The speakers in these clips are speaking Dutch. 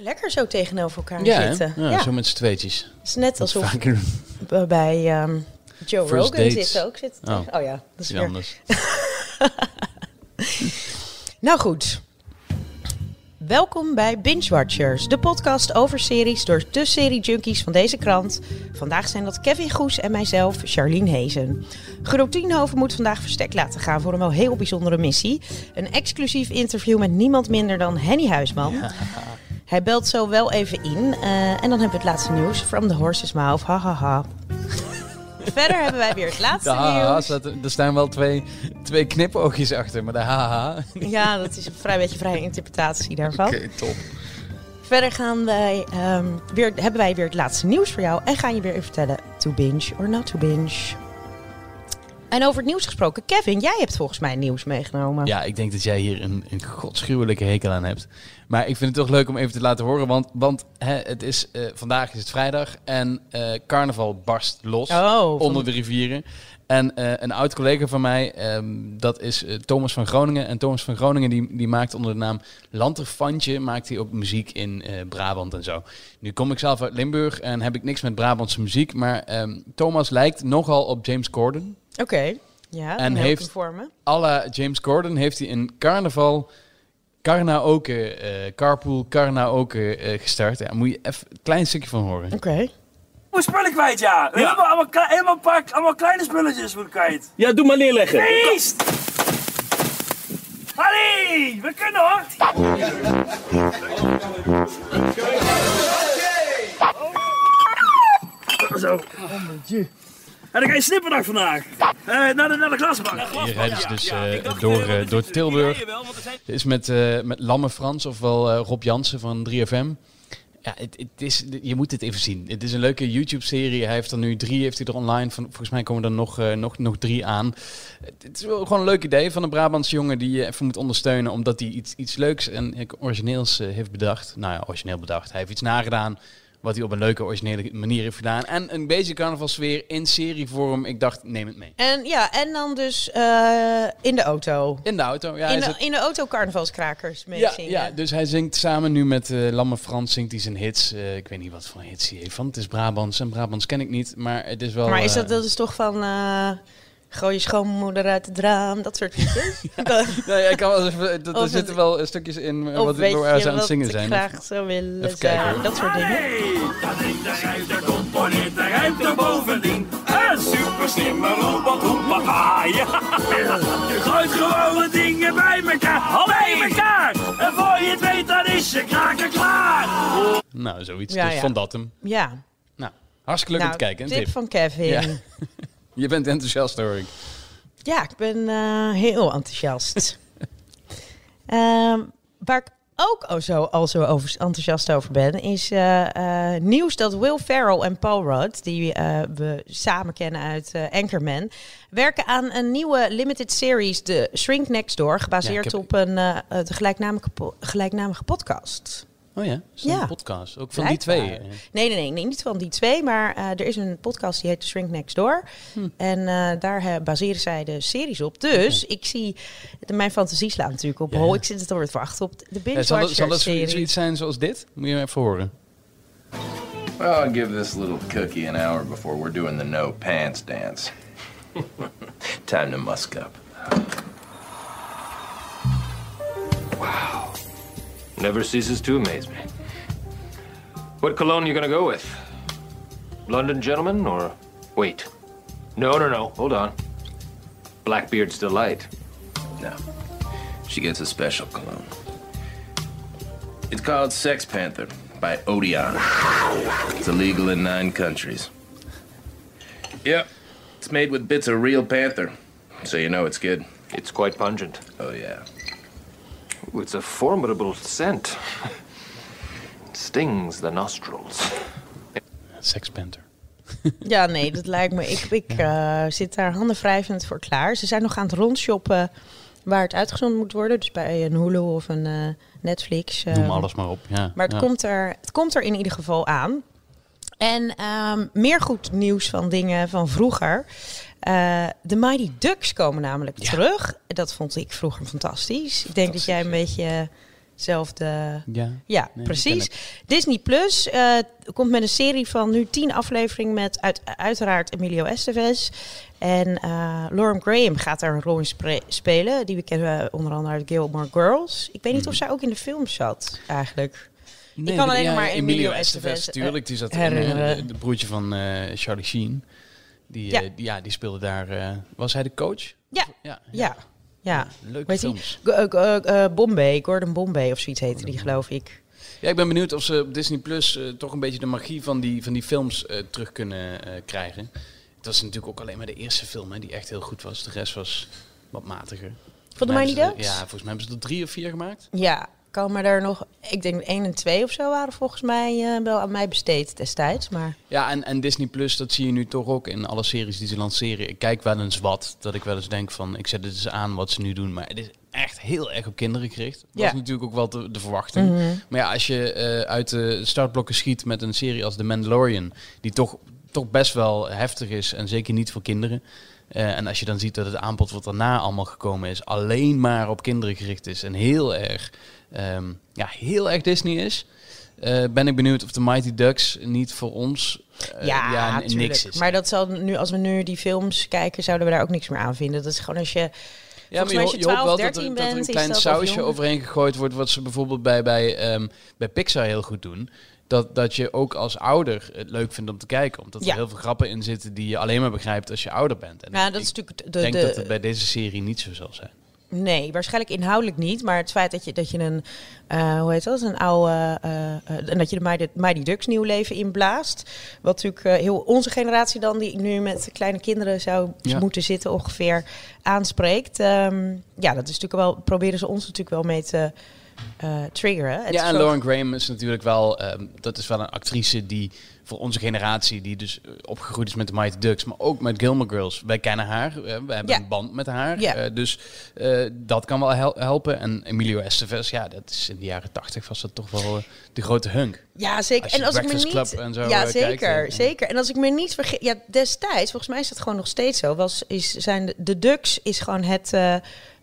lekker zo tegenover elkaar Ja, zitten. ja, zo met z'n tweetjes. Het is net alsof Vaker we bij ehm, Joe First Rogan dates. zitten ook. Oh. oh ja, dat is weer... anders. Nou goed. Welkom bij Binge Watchers, de podcast over series door de serie-junkies van deze krant. Vandaag zijn dat Kevin Goes en mijzelf, Charlene Hezen. Guro Tienhoven moet vandaag verstek laten gaan voor een wel heel bijzondere missie. Een exclusief interview met niemand minder dan Henny Huisman. Hij belt zo wel even in eh, en dan hebben we het laatste nieuws. From the horse's mouth, ha ha ha. Verder hebben wij weer het laatste De haha, nieuws. staat, er staan wel twee, twee knipoogjes achter, maar de haha. Oké, Ja, dat is een vrij beetje vrije interpretatie daarvan. top. Verder gaan wij, ehm, weer, hebben wij weer het laatste nieuws voor jou. En gaan je weer even vertellen to binge or not to binge. En over het nieuws gesproken. Kevin, jij hebt volgens mij nieuws meegenomen. Ja, ik denk dat jij hier een, een godschuwelijke hekel aan hebt. Maar ik vind het toch leuk om even te laten horen, want, want hè, het is, eh, vandaag is het vrijdag en eh, carnaval barst los Oh, onder de rivieren. En eh, een oud collega van mij, ehm, dat is Thomas van Groningen. En Thomas van Groningen die, die maakt onder de naam Lanterfantje, maakt hij ook muziek in Brabant en zo. Nu kom ik zelf uit Limburg en heb ik niks met Brabantse muziek, maar ehm, Thomas lijkt nogal op James Corden. Oké. Ja, En heeft- la James Corden heeft hij een carnaval karaoke, eh carpool karaoke eh gestart. Ja, moet je even een klein stukje van horen. Oké. Moet spullen kwijt, ja. Helemaal, allemaal, kle- helemaal, een paar, allemaal kleine spulletjes moet ik kwijt. Ja, doe maar neerleggen. Feest! Allee, we kunnen hoor. Zo. En dan ga je snipperdag vandaag. Eh, naar de, naar de klasbak. Hier rijden ze dus eh, door, eh, door Tilburg. Dit is met, eh, met Lamme Frans, ofwel eh, Rob Jansen van 3FM. Ja, het, het is, je moet het even zien. Het is een leuke YouTube-serie. Hij heeft er nu drie heeft hij er online. Van, volgens mij komen er nog, eh, nog, nog drie aan. Het, is wel gewoon een leuk idee van een Brabantse jongen die je even moet ondersteunen. Omdat hij iets, iets leuks en origineels heeft bedacht. Nou ja, origineel bedacht. Hij heeft iets nagedaan wat hij op een leuke, originele manier heeft gedaan. En een beetje carnavalsfeer in serievorm. Ik dacht, neem het mee. En ja, en dan dus eh, in de auto. In de auto. Ja, in, de, in de auto carnavalskrakers mee ja, zingen. ja, dus hij zingt samen nu met eh Lamme Frans zingt hij zijn hits. Eh, ik weet niet wat voor hits hij heeft, want het is Brabants en Brabants ken ik niet, maar het is wel. maar is dat, dat is toch van... eh, Gooi je schoonmoeder uit het raam, dat soort liedjes. Nee, ik kan wel dat, er Of zitten het- wel stukjes in eh, wat je ze aan het zingen ik zijn. graag zou willen Even zijn. kijken, dat soort dingen. Hey, dat ding, componeert, er bovendien. Een super slimme robot, hoepapa, ja. Je gooit gewoon de dingen bij elkaar, al bij elkaar. En voor je het weet, dan is je kraker klaar. Nou, zoiets. Ja, dus ja. van dat hem. Ja. Nou, hartstikke leuk om Nou, te kijken. Tip tip. van Kevin. Ja. Ja, Je bent enthousiast hoor ik. ik ben eh, heel enthousiast. Ehm, waar ik ook al zo, al zo over, enthousiast over ben, is eh, eh, nieuws dat Will Ferrell en Paul Rudd, die we samen kennen uit Anchorman, werken aan een nieuwe limited series, The Shrink Next Door, gebaseerd Ja, heb- op een de gelijknamige, po- gelijknamige podcast. Oh ja, zo'n Ja. podcast. Ook van die twee. Blijkbaar. eh. Nee, nee, nee, nee, niet van die twee. Maar eh, er is een podcast die heet The Shrink Next Door. En eh, daar baseren zij de series op. Dus ik zie... De, mijn fantasie slaat natuurlijk op Ja. hol. Ik zit het alweer te wachten op de Ja, binge zal, het, zal watcher het zoiets serie. zoiets zijn zoals dit? Moet je even horen. Well, I'll give this little cookie an hour before we're doing the no pants dance. Time to musk up. Never ceases to amaze me. What cologne are you gonna go with? London gentleman or wait? No, no, no. Hold on. Blackbeard's delight. No. She gets a special cologne. It's called Sex Panther by Odeon. It's illegal in nine countries. Yep. It's made with bits of real panther. So you know it's good. It's quite pungent. Oh, yeah. Ooh, it's a formidable scent. It stings the nostrils. Sex Panther. Ja, nee, dat lijkt me... Ik, ik eh, zit daar handen wrijvend voor klaar. Ze zijn nog aan het rondshoppen waar het uitgezonden moet worden. Dus bij een Hulu of een eh, Netflix. eh, Noem alles maar op. Ja, Maar het, ja. komt er, het komt er in ieder geval aan. En ehm, meer goed nieuws van dingen van vroeger. Eh, de Mighty Ducks komen namelijk Ja. terug. Dat vond ik vroeger fantastisch. Ik denk dat jij een beetje zelfde... Ja. Ja, Nee, die precies. Disney Plus eh, komt met een serie van nu tien afleveringen met uit, uiteraard Emilio Estevez. En eh Lauren Graham gaat daar een rol in spelen. Die we kennen onder andere uit Gilmore Girls. Ik weet niet Mhm. of zij ook in de film zat, eigenlijk. Nee, kan alleen ja, maar Emilio Estevez. Estevez, Tuurlijk, die zat in herinneren. eh, de broertje van eh, Charlie Sheen. Die, Ja. eh, die, ja, die speelde daar. eh, was hij de coach? Ja. ja. Ja, ja. Leuke films. Eh, eh, eh, Bombay, Gordon Bombay of zoiets heette die, geloof ik. Ja, ik ben benieuwd of ze op Disney Plus eh, toch een beetje de magie van die, van die films eh, terug kunnen eh, krijgen. Het was natuurlijk ook alleen maar de eerste film hè, die echt heel goed was. De rest was wat matiger. Volgens mij ze- Ducks? Ja, volgens mij hebben ze er drie of vier gemaakt. Ja, komen er nog... Ik denk één en twee of zo waren volgens mij eh, wel aan mij besteed destijds. Maar Ja, en, en Disney Plus, dat zie je nu toch ook in alle series die ze lanceren. Ik kijk wel eens wat, dat ik wel eens denk van, ik zet het eens aan wat ze nu doen. Maar het is echt heel erg op kinderen gericht. Dat Ja. is natuurlijk ook wel de, de verwachting. Maar ja, als je eh, uit de startblokken schiet met een serie als The Mandalorian, die toch, toch best wel heftig is en zeker niet voor kinderen. Eh, en als je dan ziet dat het aanbod wat daarna allemaal gekomen is, alleen maar op kinderen gericht is en heel erg, ehm, ja, heel erg Disney is. eh, ben ik benieuwd of de Mighty Ducks niet voor ons eh, ja, ja, niks is. Maar dat zal nu, als we nu die films kijken, zouden we daar ook niks meer aan vinden. Dat is gewoon als je... Ja, maar je, als je ho- je hoopt 12, wel dat er, 13 dat er een bent, is klein sausje overheen gegooid wordt, wat ze bijvoorbeeld bij, bij, ehm, bij Pixar heel goed doen. Dat, dat je ook als ouder het leuk vindt om te kijken. Omdat Ja. er heel veel grappen in zitten die je alleen maar begrijpt als je ouder bent. En Nou, dat ik is natuurlijk de... denk de, dat het bij deze serie niet zo zal zijn. Nee, waarschijnlijk inhoudelijk niet. Maar het feit dat je, dat je een, eh, hoe heet dat, een oude, eh, eh, en dat je de Mighty, Ducks nieuw leven inblaast. Wat natuurlijk heel onze generatie dan, die nu met kleine kinderen zou Ja. moeten zitten ongeveer, aanspreekt. Ehm, ja, dat is natuurlijk wel, proberen ze ons natuurlijk wel mee te triggeren. Het ja, en Lauren Graham is natuurlijk wel, ehm, dat is wel een actrice die voor onze generatie, die dus eh, opgegroeid is met de Mighty Ducks, maar ook met Gilmore Girls. Wij kennen haar, we hebben Ja. een band met haar. Ja. eh, dus eh, dat kan wel hel- helpen. En Emilio Estevez, ja, dat is in de jaren tachtig was dat toch wel de grote hunk. Ja, zeker. Als en als ik me niet. Club en zo, ja, zeker, kijkt, zeker. En als ik me niet vergis, ja, destijds, volgens mij is dat gewoon nog steeds zo. Was is zijn de, de Ducks is gewoon het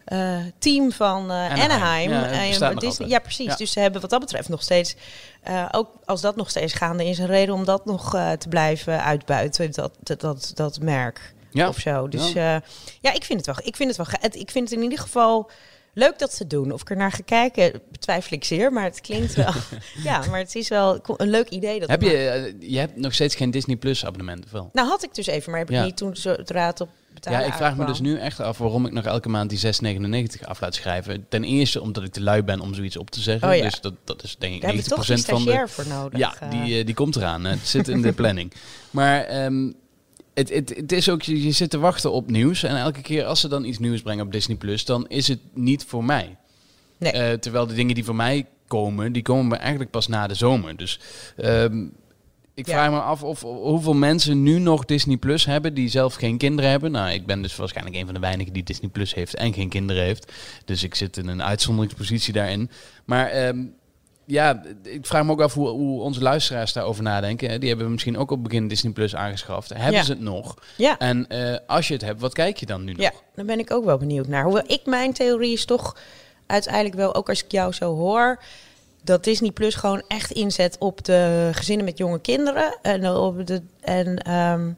eh, team van eh, Anaheim. Anaheim. Ja, nog Disney- ja, precies. Ja. Dus ze hebben wat dat betreft nog steeds, eh, ook als dat nog steeds gaande is, een reden om dat nog te blijven uitbuiten. Dat dat dat, dat merk Ja. of zo. Dus Ja. ja. ik vind het wel. Ik vind het wel. het- Ik vind het in ieder geval. Leuk dat ze doen. Of ik er naar ga kijken, betwijfel ik zeer. Maar het klinkt wel. ja, maar het is wel een leuk idee. Dat Heb je, je hebt nog steeds geen Disney Plus abonnement, of wel? Nou, had ik dus even, maar heb ik Ja. niet toen zodra het op betalen Ja, ik vraag me dus nu echt af waarom ik nog elke maand die 6,99 af laat schrijven. Ten eerste omdat ik te lui ben om zoiets op te zeggen. Oh ja. Dus dat, dat is denk ik Daar heb je toch die 90% van de... stagiair voor nodig. Ja, eh. die, eh, die komt eraan. Het zit in de planning. Maar ehm, het, het, het is ook, je, zit te wachten op nieuws. En elke keer als ze dan iets nieuws brengen op Disney Plus, dan is het niet voor mij. Nee. Eh, terwijl de dingen die voor mij komen, die komen me eigenlijk pas na de zomer. Dus ehm, ik vraag me af of hoeveel mensen nu nog Disney Plus hebben die zelf geen kinderen hebben. Nou, ik ben dus waarschijnlijk een van de weinigen die Disney Plus heeft en geen kinderen heeft. Dus ik zit in een uitzonderingspositie daarin. Maar ehm, ja, ik vraag me ook af hoe, hoe onze luisteraars daarover nadenken. Die hebben misschien ook op begin Disney Plus aangeschaft. Hebben Ja. ze het nog? ja. En eh, als je het hebt, wat kijk je dan nu nog? ja, daar ben ik ook wel benieuwd naar. Hoewel ik mijn theorie is toch uiteindelijk wel, ook als ik jou zo hoor, dat Disney Plus gewoon echt inzet op de gezinnen met jonge kinderen. En, op de, en ehm,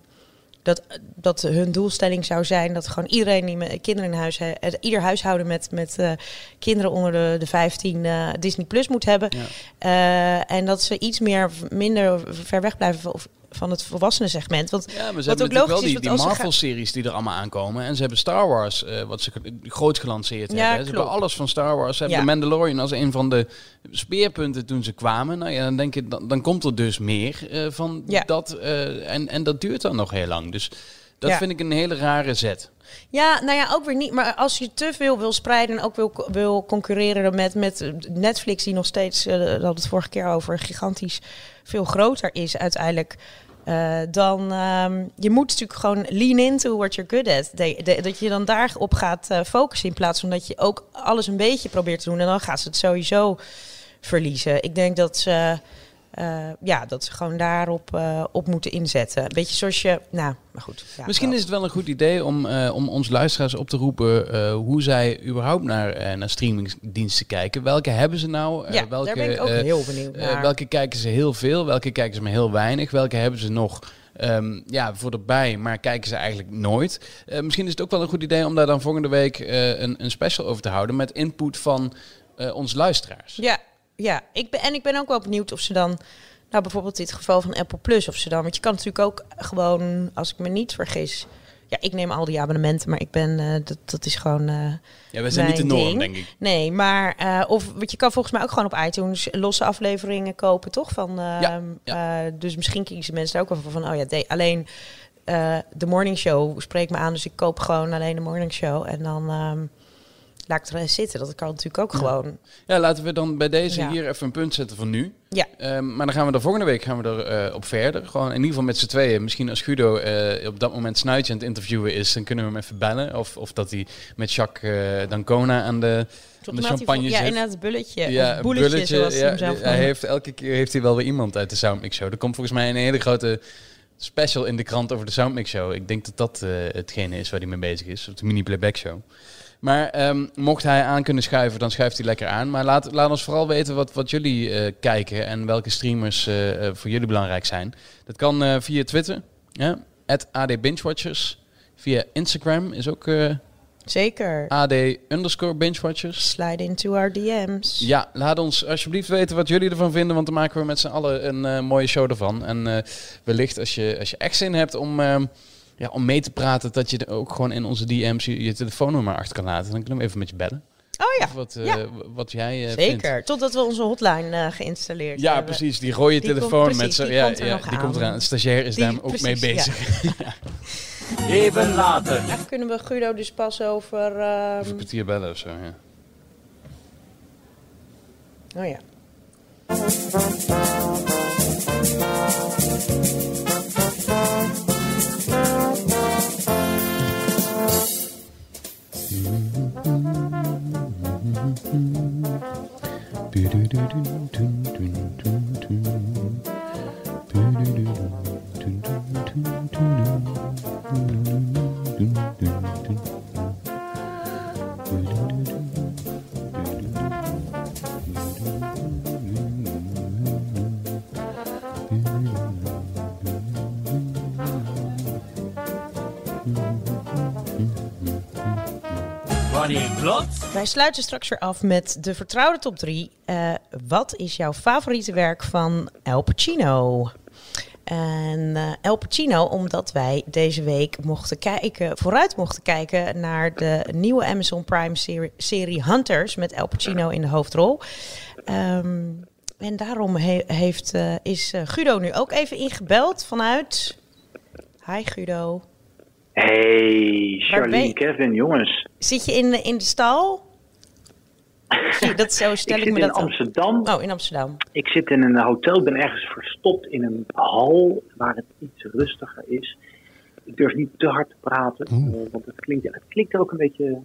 dat, dat hun doelstelling zou zijn dat gewoon iedereen die met kinderen in huis heeft, ieder huishouden met, met eh, kinderen onder de, de 15 eh, Disney Plus moet hebben. Ja. Eh, en dat ze iets meer, minder ver weg blijven van, van het volwassenen segment. Want Ja, maar ze Wat hebben ook logisch wel is, die, die Marvel-series die er allemaal aankomen. En ze hebben Star Wars, eh, wat ze groot gelanceerd Ja, hebben. Ze hebben alles van Star Wars. Ze hebben Ja. de Mandalorian als een van de speerpunten toen ze kwamen. Nou ja, dan denk je, dan, dan komt er dus meer eh, van dat. eh, en, en dat duurt dan nog heel lang. Dus dat Ja. vind ik een hele rare zet. Ja, nou ja, ook weer niet. Maar als je te veel wil spreiden en ook wil, wil concurreren met, met Netflix, die nog steeds, eh daar hadden het vorige keer over, gigantisch veel groter is uiteindelijk. eh, dan ehm, je moet natuurlijk gewoon lean into what you're good at. De- de- dat je dan daarop gaat eh, focussen in plaats van dat je ook alles een beetje probeert te doen. En dan gaat ze het sowieso verliezen. Ik denk dat ze ja, dat ze gewoon daarop eh, op moeten inzetten. Een beetje zoals je, nou, maar goed. Ja, Misschien is het wel een goed idee om, eh, om ons luisteraars op te roepen eh, hoe zij überhaupt naar, eh, naar streamingsdiensten kijken. Welke hebben ze nou? Eh, Ja, welke, daar ben ik ook eh, heel benieuwd eh, naar. welke kijken ze heel veel? Welke kijken ze maar heel weinig? Welke hebben ze nog ehm, ja, voor erbij, maar kijken ze eigenlijk nooit? Eh, misschien is het ook wel een goed idee om daar dan volgende week eh, een, een special over te houden met input van eh onze luisteraars. Ja, ja. Ik ben, en ik ben ook wel benieuwd of ze dan, nou bijvoorbeeld dit geval van Apple Plus, of ze dan, want je kan natuurlijk ook gewoon, als ik me niet vergis, ja, ik neem al die abonnementen, maar ik ben, eh, dat, dat is gewoon. eh, Ja, wij zijn niet de norm, ding. denk ik. Nee, maar eh, of want je kan volgens mij ook gewoon op iTunes losse afleveringen kopen, toch? Van, Ja, ehm, eh, dus misschien kiezen mensen daar ook wel van. Oh ja, de, alleen de morning show spreekt me aan, dus ik koop gewoon alleen de morning show en dan ehm, laat ik de rest zitten. Dat kan natuurlijk ook gewoon. Ja, laten we dan bij deze Ja. hier even een punt zetten van nu. Ja. Ehm, maar dan gaan we de volgende week gaan we er eh, op verder. Gewoon in ieder geval met z'n tweeën. Misschien als Guido eh, op dat moment Snuitje aan het interviewen is, dan kunnen we hem even bellen. Of, of dat hij met Jacques eh, Dancona aan de, aan de champagne van- Ja, zit. inderdaad, het bulletje. Ja, bulletje, zoals hij ja, zelf hij heeft elke keer heeft hij wel weer iemand uit de Soundmix Show. Er komt volgens mij een hele grote special in de krant over de Soundmix Show. Ik denk dat dat hetgene is waar hij mee bezig is. Of de mini playback show. Maar ehm, mocht hij aan kunnen schuiven, dan schuift hij lekker aan. Maar laat, laat ons vooral weten wat, wat jullie eh, kijken en welke streamers eh, eh, voor jullie belangrijk zijn. Dat kan via Twitter, ja, @adbingewatchers. Via Instagram is ook Zeker. ad underscore bingewatchers. Slide into our DM's. Ja, laat ons alsjeblieft weten wat jullie ervan vinden, want dan maken we met z'n allen een mooie show ervan. En wellicht als je, als je echt zin hebt om, ehm, ja, om mee te praten, dat je er ook gewoon in onze DM's je, je telefoonnummer achter kan laten. Dan kunnen we even met je bellen. Oh ja, Of wat, eh, Ja. wat jij eh, vindt. zeker. Totdat we onze hotline eh, geïnstalleerd Ja, hebben. precies. Die rode Die telefoon komt- met zo. Ja, komt er ja, nog die aan. komt eraan. De stagiair is Die- daar ook mee precies, ja. bezig. Even later. Even kunnen we Guido dus pas over... ehm, Even een kwartier bellen of zo. Ja. oh ja. Wanneer klopt? Wij sluiten straks weer af met de vertrouwde top 3. wat is jouw favoriete werk van El Pacino? En eh El Pacino, omdat wij deze week mochten kijken, vooruit mochten kijken naar de nieuwe Amazon Prime serie, Hunters met El Pacino in de hoofdrol. Ehm, en daarom he- heeft, eh, is eh, Guido nu ook even ingebeld vanuit. Hi Guido. Hey, je? Kevin, jongens. Zit je in, de- in de stal? Zie Dat zo Ik stel ik, zit me in dat dan. Amsterdam. Oh, in Amsterdam. Ik zit in een hotel. Ik ben ergens verstopt in een hal waar het iets rustiger is. Ik durf niet te hard te praten, eh, want het klinkt, het klinkt ook een beetje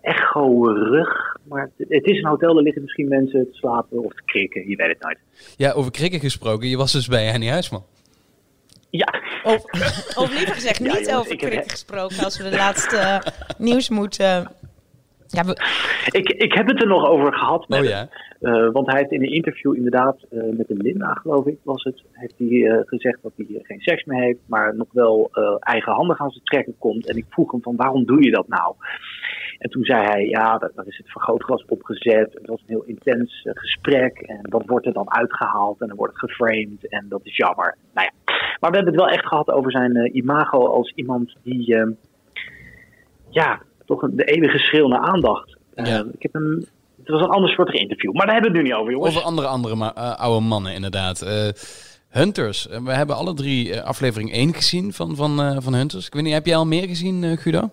echo-rug. Maar het, het is een hotel, er liggen misschien mensen te slapen of te krikken. Je weet het nooit. ja, over krikken gesproken. Je was dus bij Henny Huisman. Ja, Of, of liever gezegd, Ja, niet jongens, over heb- krikken gesproken als we de laatste eh, nieuws moeten. Ja, we, ik, ik heb het er nog over gehad met Oh ja. Eh, want hij heeft in een interview inderdaad eh, met de Linda, geloof ik, was het, heeft hij eh, gezegd dat hij geen seks meer heeft, maar nog wel eh, eigenhandig aan zijn trekken komt. En ik vroeg hem van waarom doe je dat nou? En toen zei hij, ja, daar, is het vergrootglas opgezet. Het was een heel intens eh, gesprek en dat wordt er dan uitgehaald en dan wordt het geframed en dat is jammer. Nou ja, maar we hebben het wel echt gehad over zijn eh, imago als iemand die, eh, ja, toch een, de eeuwige schreeuw naar aandacht. Eh, Ja. ik heb hem, het was een ander soort interview, maar daar hebben we het nu niet over, jongens. Over andere, andere eh, oude mannen, inderdaad. Eh, Hunters. Eh, we hebben alle drie eh, aflevering 1 gezien van, van, eh, van Hunters. Ik weet niet, heb jij al meer gezien, eh, Guido?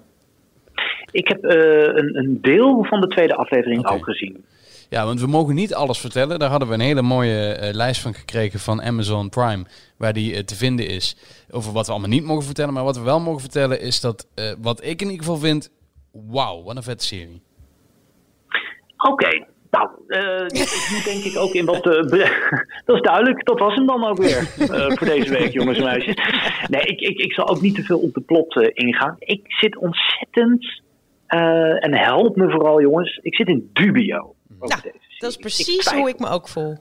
Ik heb eh, een, een deel van de tweede aflevering Oké. ook gezien. Ja, want we mogen niet alles vertellen. Daar hadden we een hele mooie eh, lijst van gekregen van Amazon Prime, waar die eh, te vinden is. Over wat we allemaal niet mogen vertellen. Maar wat we wel mogen vertellen is dat, eh, wat ik in ieder geval vind, wauw, wat een vette serie. Oké, Nou, uh, ik moet denk ik ook in wat. Dat is duidelijk, dat was hem dan ook weer voor deze week, jongens en meisjes. Nee, ik, ik, ik zal ook niet te veel op de plot ingaan. Ik zit ontzettend. en help me vooral, jongens. Ik zit in dubio. Ja, dat is precies hoe ik me ook voel.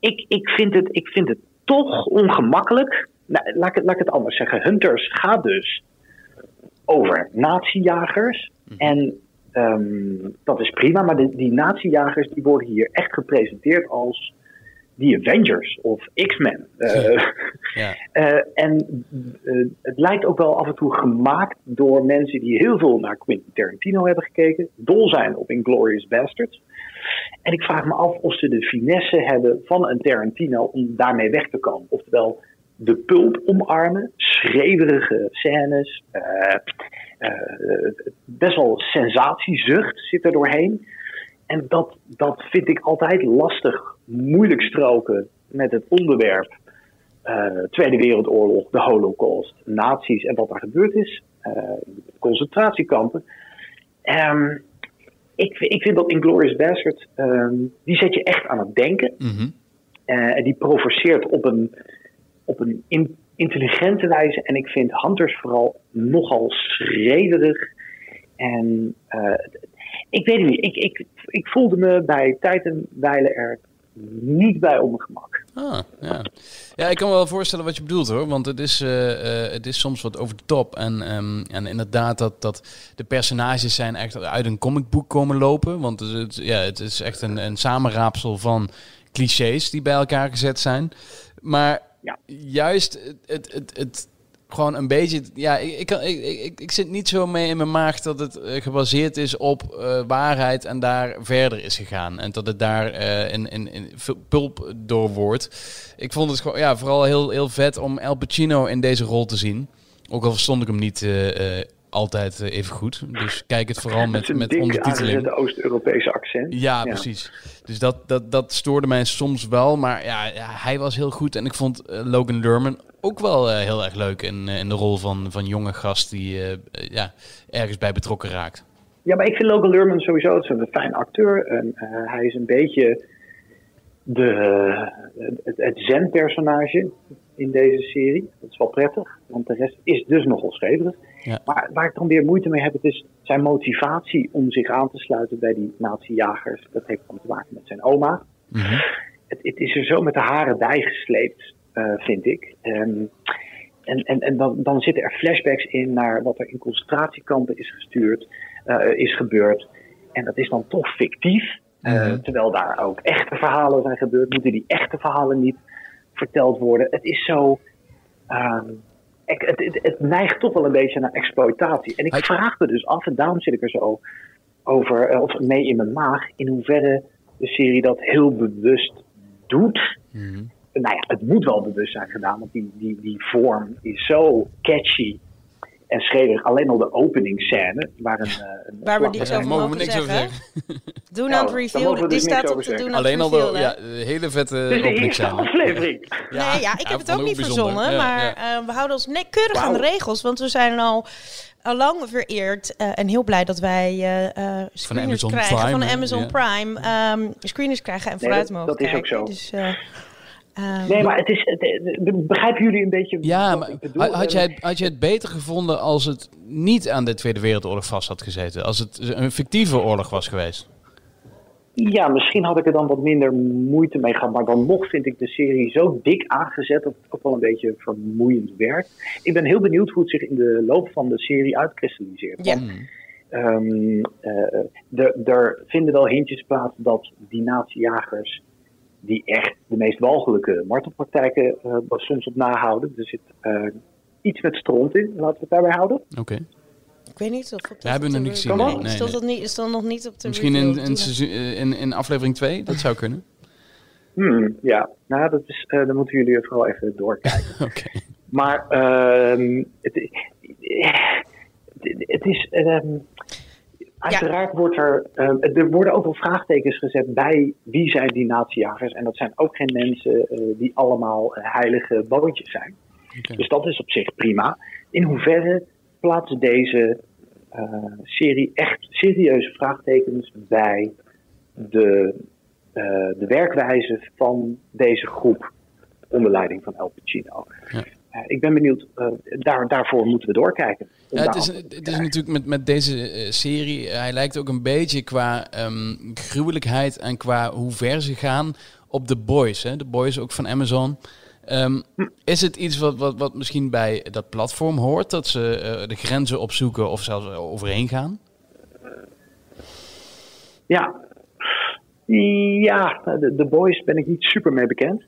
Ik, ik, vind, het, ik vind het toch ongemakkelijk. Nou, laat, ik, laat ik het anders zeggen. Hunters gaat dus over nazi-jagers. Mhm. En um, dat is prima, maar die nazi-jagers die worden hier echt gepresenteerd als die Avengers of X-Men. Uh, ja. uh, en uh, het lijkt ook wel af en toe gemaakt door mensen die heel veel naar Quentin Tarantino hebben gekeken, dol zijn op Inglourious Basterds. En ik vraag me af of ze de finesse hebben van een Tarantino om daarmee weg te komen. Oftewel, de pulp omarmen, schreeuwerige scènes, best wel sensatiezucht zit er doorheen. En dat, dat vind ik altijd lastig, moeilijk stroken met het onderwerp uh, Tweede Wereldoorlog, de Holocaust, nazi's en wat er gebeurd is, concentratiekampen. Um, ik, ik vind dat Inglourious Bastard, um, die zet je echt aan het denken. Mm en die provoceert op een, op een in, intelligente wijze. En ik vind Hunters vooral nogal schrederig. En ik weet het niet. Ik, ik, ik voelde me bij tijd en wijle er niet bij op mijn gemak. Ah, ja. ja, ik kan me wel voorstellen wat je bedoelt hoor. Want het is, uh, uh, het is soms wat over de top. En, um, en inderdaad, dat, dat de personages zijn echt uit een comicboek komen lopen. Want het, ja, het is echt een, een samenraapsel van clichés die bij elkaar gezet zijn. Maar ja. juist het, het, het, gewoon een beetje. Ja, ik, ik, ik, ik, zit niet zo mee in mijn maag dat het uh, gebaseerd is op uh, waarheid en daar verder is gegaan. En dat het daar uh, in, in, in pulp door wordt. Ik vond het gewoon ja, vooral heel, heel vet om El Pacino in deze rol te zien. Ook al verstond ik hem niet even goed. Dus kijk het vooral met, met ondertiteling. Het Oost-Europese accent. Ja, precies. Dus dat, dat, dat stoorde mij soms wel. Maar ja, ja hij was heel goed. En ik vond uh, Logan Lerman ook wel uh, heel erg leuk in, in de rol van, van jonge gast die ja, ergens bij betrokken raakt. Ja, maar ik vind Logan Lerman sowieso een fijn acteur. En hij is een beetje de, het, het zen-personage in deze serie. Dat is wel prettig, want de rest is dus nogal schreverig. Ja. Maar waar ik dan weer moeite mee heb, het is zijn motivatie om zich aan te sluiten bij die nazi-jagers. Dat heeft dan te maken met zijn oma. Mhm. het, het, is er zo met de haren bijgesleept, uh, vind ik. Um, en en, en dan, dan zitten er flashbacks in naar wat er in concentratiekampen is gestuurd, uh, is gebeurd. En dat is dan toch fictief. Uh, terwijl daar ook echte verhalen zijn gebeurd, moeten die echte verhalen niet verteld worden. Het is zo. Um, het, het, het, neigt toch wel een beetje naar exploitatie. En ik vraag me dus af, en daarom zit ik er zo over, eh, of mee in mijn maag, in hoeverre de serie dat heel bewust doet. Mm Nou ja, het moet wel bewust zijn gedaan, want die, die, die vorm is zo catchy en schreef alleen al de openingsscène, waar een, eh, een waar we niks over mogen niks zeggen. zeggen. Do not reveal. Die dus staat op de Do not Alleen al de, ja, hele vette dus openingsscène. aflevering. Ja, nee, ja, ik heb het ook niet verzonnen, maar uh, we houden ons net keurig wow. aan de regels, want we zijn al lang vereerd uh, en heel blij dat wij uh, screeners van krijgen Prime, van Amazon Prime. Um, screeners krijgen en vooruit mogen dat kijken. is ook zo. Dus, Um, nee, maar het is, het, begrijpen jullie een beetje. Ja, maar had, jij, had je het beter gevonden als het niet aan de Tweede Wereldoorlog vast had gezeten? Als het een fictieve oorlog was geweest? Ja, misschien had ik er dan wat minder moeite mee gehad. Maar dan nog vind ik de serie zo dik aangezet dat het ook wel een beetje vermoeiend werkt. Ik ben heel benieuwd hoe het zich in de loop van de serie uitkristalliseert. Ja. Um, uh, er vinden wel hintjes plaats dat die nazi-jagers die echt de meest walgelijke martelpraktijken uh, soms op nahouden. Er zit uh, iets met stront in, laten we het daarbij houden. Oké. Okay. Ik weet niet of We hebben nog niet gezien. Nee, nee, is, dat niet, is dat nog niet op de Misschien in, in, in, in, aflevering 2, dat zou kunnen. Hmm, ja, nou, dat is, uh, dan moeten jullie vooral even doorkijken. Oké. Okay. Maar uh, het, het, is. Um, Uiteraard wordt er, uh, er worden ook wel vraagtekens gezet bij wie zijn die nazi-jagers. En dat zijn ook geen mensen uh, die allemaal uh, heilige boontjes zijn. Okay. Dus dat is op zich prima. In hoeverre plaatst deze serie echt serieuze vraagtekens bij de, eh, de werkwijze van deze groep onder leiding van El Pacino. Ja. Eh, ik ben benieuwd, eh, daar, daarvoor moeten we doorkijken. Ja, het is, het is natuurlijk met, met deze eh, serie, hij lijkt ook een beetje qua ehm, gruwelijkheid en qua hoe ver ze gaan op The Boys. Hè? The Boys ook van Amazon. Ehm, is het iets wat, wat, wat misschien bij dat platform hoort, dat ze de grenzen opzoeken of zelfs er overheen gaan? Ja, ja Boys ben ik niet super mee bekend.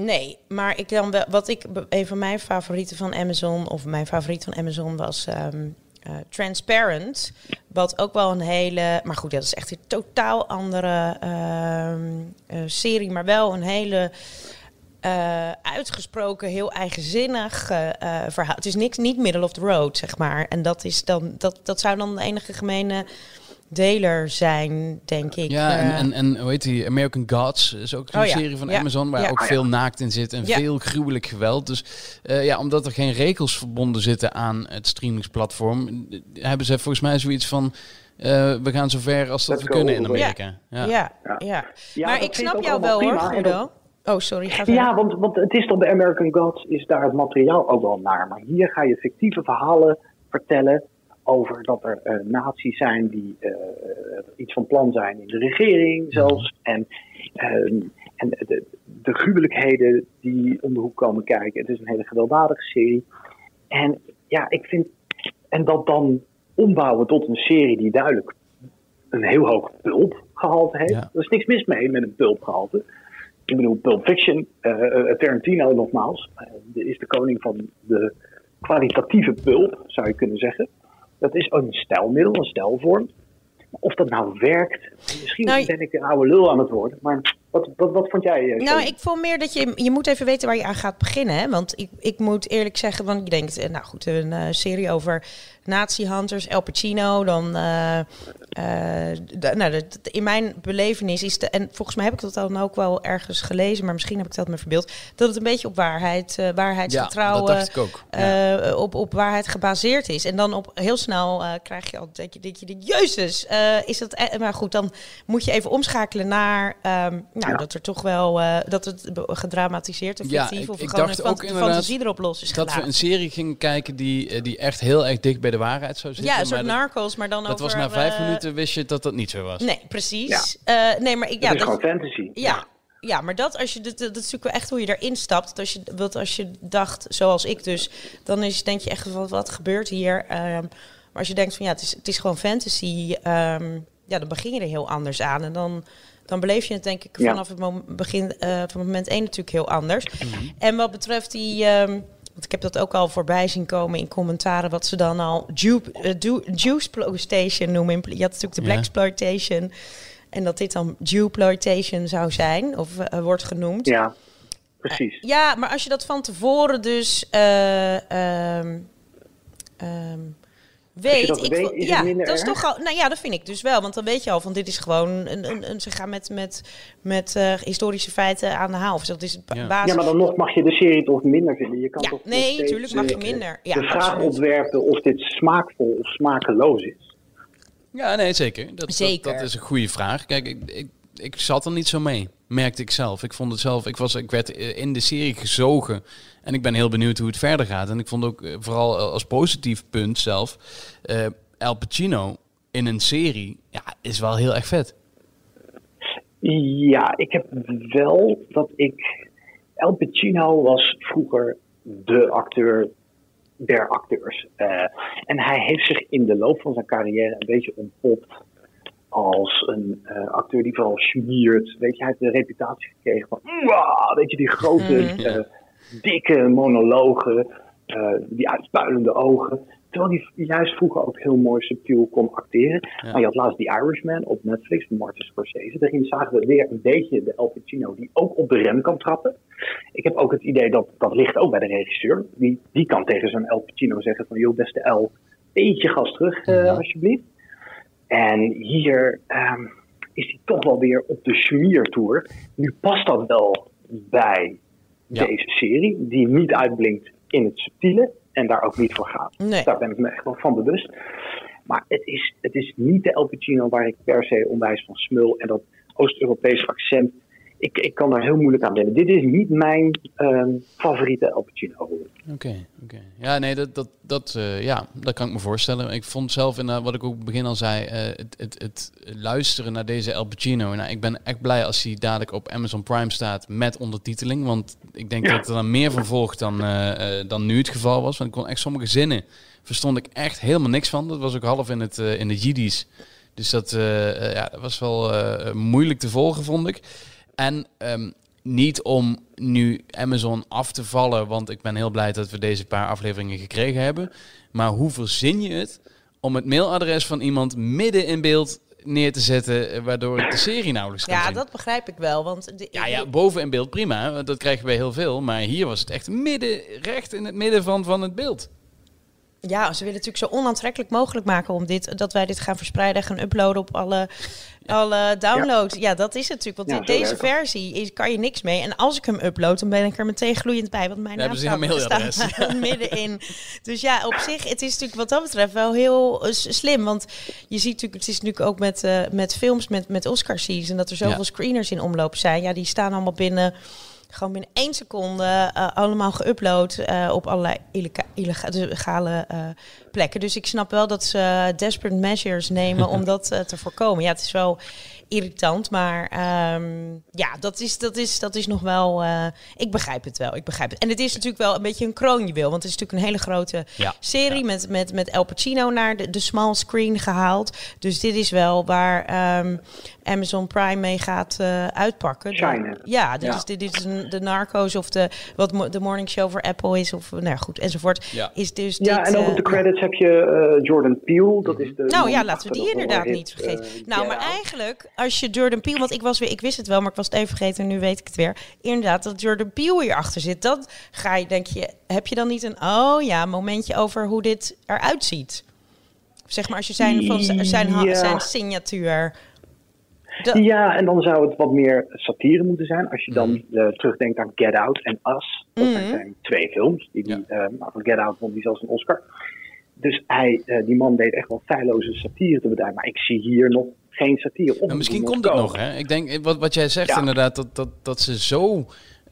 Nee, maar ik dan wel, wat ik een van mijn favorieten van Amazon, of mijn favoriet van Amazon was ehm, eh, Transparent. Wat ook wel een hele, maar goed, dat is echt een totaal andere ehm, eh, serie, maar wel een hele eh, uitgesproken, heel eigenzinnig verhaal. Het is niks, niet middle of the road, zeg maar. En dat, is dan, dat, dat zou dan de enige gemene deler zijn, denk ik. Ja, en, Eh, en, en hoe heet die? American Gods is ook een Oh ja, serie van ja, Amazon waar ja. ook ja. veel naakt in zit en Ja. veel gruwelijk geweld. Dus eh, ja, omdat er geen regels verbonden zitten aan het streamingsplatform, hebben ze volgens mij zoiets van. eh, we gaan zo ver als dat Let's we kunnen in. Amerika. ja, Ja. ja, ja. Ja, maar ik snap jou wel hoor, Guido. Oh, sorry, ga verder. Ja, want, want het is toch bij American Gods is daar het materiaal ook wel naar. Maar hier ga je fictieve verhalen vertellen over dat er eh, naties zijn die eh, iets van plan zijn in de regering zelfs. En, ehm, en de, de gruwelijkheden die om de hoek komen kijken. Het is een hele gewelddadige serie. En ja, ik vind... En dat dan ombouwen tot een serie die duidelijk een heel hoog pulpgehalte heeft. Ja. Er is niks mis mee met een pulpgehalte. Ik bedoel, Pulp Fiction, eh, Tarantino nogmaals, is de koning van de kwalitatieve pulp, zou je kunnen zeggen. Dat is een stijlmiddel, een stijlvorm. Of dat nou werkt, misschien Nou, ben ik een oude lul aan het worden. Maar wat, wat, wat vond jij? eh, Nou, ik vond meer dat je... Je moet even weten waar je aan gaat beginnen. Hè? Want ik, ik moet eerlijk zeggen, want je denkt... eh, Nou goed, een eh, serie over nazi-hunters, El Pacino. Dan... eh, nou, dat- in mijn belevenis is... De, en volgens mij heb ik dat dan ook wel ergens gelezen... maar misschien heb ik dat me verbeeld... dat het een beetje op waarheid, Ja, waarheidsgetrouw... dat dacht ik ook. Ja. eh, op, op waarheid gebaseerd is. En dan op heel snel krijg je al dat je, dat je denkt, jezus, is dat... e- maar goed, dan moet je even omschakelen naar... ehm, nou, Ja. dat er toch wel... dat het gedramatiseerd of fictief... ik- of ik gewoon dacht een ook fantasie erop los is dat we een serie gingen kijken die, die echt heel erg dicht bij de waarheid zou zitten. Ja, een soort maar dat, narcos, maar dan dat over... was na vijf eh, wist je dat dat niet zo was. Nee, precies. Eh, nee, maar ik, ja, het is dat, gewoon fantasy. Ja. Ja, maar dat, als je, dat, dat is natuurlijk wel echt hoe je erin stapt. Dat als je, wat als je dacht, zoals ik dus, dan is, denk je echt, wat, wat gebeurt hier? Ehm, maar als je denkt van ja, het is, het is gewoon fantasy, ehm, ja, dan begin je er heel anders aan. En dan, dan beleef je het denk ik Ja. vanaf het mom- begin, eh, van moment één natuurlijk heel anders. En wat betreft die... ehm, want ik heb dat ook al voorbij zien komen in commentaren, wat ze dan al juice, uh, juiceploitation noemen. In pla- Je had natuurlijk de Ja. blaxploitation. En dat dit dan dewploitation zou zijn, of eh, wordt genoemd. Ja, precies. Ja, maar als je dat van tevoren dus eh, ehm, ehm, weet, dat ik weet, is ja, dat is erg? toch al, nou ja, dat vind ik dus wel, want dan weet je al van dit is gewoon een, een, een ze gaan met met met eh, historische feiten aan de haal. Of dat is Ja. basis. Ja, maar dan nog mag je de serie toch minder vinden. Je kan Ja, toch nee, natuurlijk mag je eh, minder. Ja, de vraag absoluut. opwerpen of dit smaakvol of smakeloos is. Ja, nee, zeker. Dat, Zeker. Dat, dat is een goede vraag. Kijk, ik, ik, ik zat er niet zo mee, merkte ik zelf. Ik vond het zelf, ik, was, ik werd eh, in de serie gezogen en ik ben heel benieuwd hoe het verder gaat. En ik vond ook eh, vooral als positief punt zelf, eh El Pacino in een serie, ja, is wel heel erg vet. Ja, ik heb wel dat ik. El Pacino was vroeger de acteur der acteurs. Eh, en hij heeft zich in de loop van zijn carrière een beetje ontpopt als een eh, acteur die vooral schmiert. Weet je, hij heeft de reputatie gekregen van, weet je, die grote, Mhm. eh, dikke monologen, eh, die uitpuilende ogen. Terwijl hij juist vroeger ook heel mooi subtiel kon acteren. Maar je had laatst The Irishman op Netflix van Martin Scorsese. Daarin zagen we weer een beetje de El Pacino die ook op de rem kan trappen. Ik heb ook het idee dat dat ligt ook bij de regisseur. Die, die kan tegen zo'n El Pacino zeggen van... joh, beste El, beetje gas terug alsjeblieft. En hier ehm, is hij toch wel weer op de schmiertour. Nu past dat wel bij Ja. deze serie, die niet uitblinkt in het subtiele en daar ook niet voor gaat. Nee. Daar ben ik me echt wel van bewust. Maar het is, het is niet de El Pacino waar ik per se onwijs van smul. En dat Oost-Europees accent, ik, ik kan daar heel moeilijk aan wennen. Dit is niet mijn ehm, favoriete El Pacino. Oké, oké. Ja, nee, dat, dat, dat, eh, ja, dat kan ik me voorstellen. Ik vond zelf, in, wat ik ook begin al zei, eh, het, het, het luisteren naar deze El Pacino. Nou, ik ben echt blij als hij dadelijk op Amazon Prime staat met ondertiteling. Want ik denk dat er dan meer van volgt dan, eh, eh, dan nu het geval was. Want ik kon echt sommige zinnen, verstond ik echt helemaal niks van. Dat was ook half in, het, eh, in de Jiddisch. Dus dat, eh, eh, ja, dat was wel eh, moeilijk te volgen, vond ik. En ehm, niet om nu Amazon af te vallen, want ik ben heel blij dat we deze paar afleveringen gekregen hebben. Maar hoe verzin je het om het mailadres van iemand midden in beeld neer te zetten, eh, waardoor ik de serie nauwelijks kan Ja, zien? dat begrijp ik wel. Want de, Ja, ja, boven in beeld prima, want dat krijgen we heel veel. Maar hier was het echt midden, recht in het midden van, van het beeld. Ja, ze willen natuurlijk zo onaantrekkelijk mogelijk maken om dit, dat wij dit gaan verspreiden en gaan uploaden op alle, alle downloads. Ja. dat is het natuurlijk. Want Ja, zo deze versie is, kan je niks mee. En als ik hem upload, dan ben ik er meteen gloeiend bij. Want mijn naam staat, mailadres. staat middenin. Dus ja, op zich, het is natuurlijk wat dat betreft wel heel eh, slim. Want je ziet natuurlijk, het is natuurlijk ook met, eh, met films, met, met Oscar season, dat er zoveel Ja. screeners in omloop zijn. Ja, die staan allemaal binnen gewoon binnen één seconde eh, allemaal geüpload eh, op allerlei illega- illegale eh, plekken. Dus ik snap wel dat ze desperate measures nemen om dat te voorkomen. Ja, het is wel irritant, maar ehm, ja, dat is, dat, is, dat is nog wel... ik begrijp het wel, ik begrijp het. En het is natuurlijk wel een beetje een kroonjuweel, want het is natuurlijk een hele grote Ja. serie met, met, met El Pacino naar de, de small screen gehaald. Dus dit is wel waar ehm, Amazon Prime mee gaat eh, uitpakken. Ja, dit Ja. is, dit is een, de Narcos of de, wat mo- de morning show voor Apple is, of nou ja, goed, enzovoort. Ja. Is dus Ja, dit, en ook eh, op de credits heb je eh, Jordan Peele. Dat is de nou ja, laten we die de inderdaad niet vergeten. eh, nou, maar eigenlijk, als je Jordan Peele, want ik was weer, ik wist het wel, maar ik was het even vergeten en nu weet ik het weer. Inderdaad, dat Jordan Peele hierachter zit. Dat ga je, denk je, heb je dan niet een, oh ja, momentje over hoe dit eruit ziet? Zeg maar, als je zijn, van zijn, Ja. zijn signatuur. De- Ja, en dan zou het wat meer satire moeten zijn. Als je dan Mhm. eh, terugdenkt aan Get Out en Us. Dat Mhm. zijn twee films. Die, die, eh, nou, van Get Out vond hij zelfs een Oscar. Dus hij, eh, die man deed echt wel feilloze satire te bedrijven. Maar ik zie hier nog geen satire. Nou, misschien komt het komen. nog, hè? Ik denk, wat, wat jij zegt Ja. inderdaad, dat, dat, dat ze zo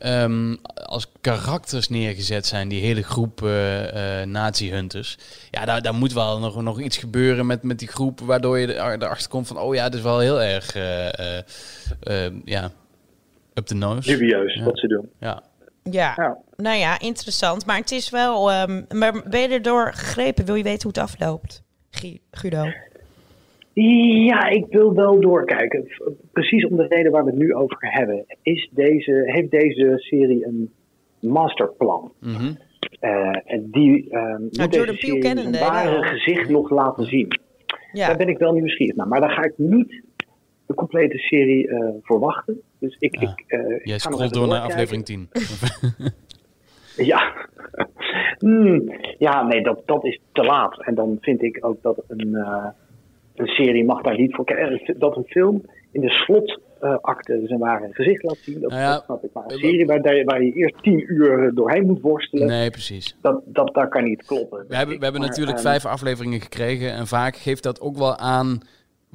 ehm, als karakters neergezet zijn, die hele groep eh eh nazi-hunters. Ja, daar, daar moet wel nog, nog iets gebeuren met, met die groep, waardoor je er- erachter komt van, oh ja, het is wel heel erg, eh, ja, up the nose. Dubieus Ja. wat ze doen. Ja. Ja. Ja. nou ja, interessant. Maar het is wel, ehm, maar ben je erdoor gegrepen? Wil je weten hoe het afloopt, Gu- Guido? Ja, ik wil wel doorkijken. Precies om de reden waar we het nu over hebben. Is deze, heeft deze serie een masterplan? Mhm. Eh, en die eh moet Jordan deze serie een ware gezicht nog laten zien. Ja. Daar ben ik wel nieuwsgierig naar. Maar daar ga ik niet de complete serie eh voor wachten. Dus ik, Ja. ik, ik Jij ga nog door naar aflevering 10. Ja. Hmm, ja, nee, dat, dat is te laat. En dan vind ik ook dat een, een serie mag daar niet voor kijken. Dat een film in de slotacte zijn ware gezicht laat zien, dat, Nou ja, dat snap ik. Maar een eh, serie waar, waar je eerst tien uur doorheen moet worstelen, nee, precies. dat, dat, dat kan niet kloppen. We hebben, we hebben Maar, natuurlijk ehm, vijf afleveringen gekregen. En vaak geeft dat ook wel aan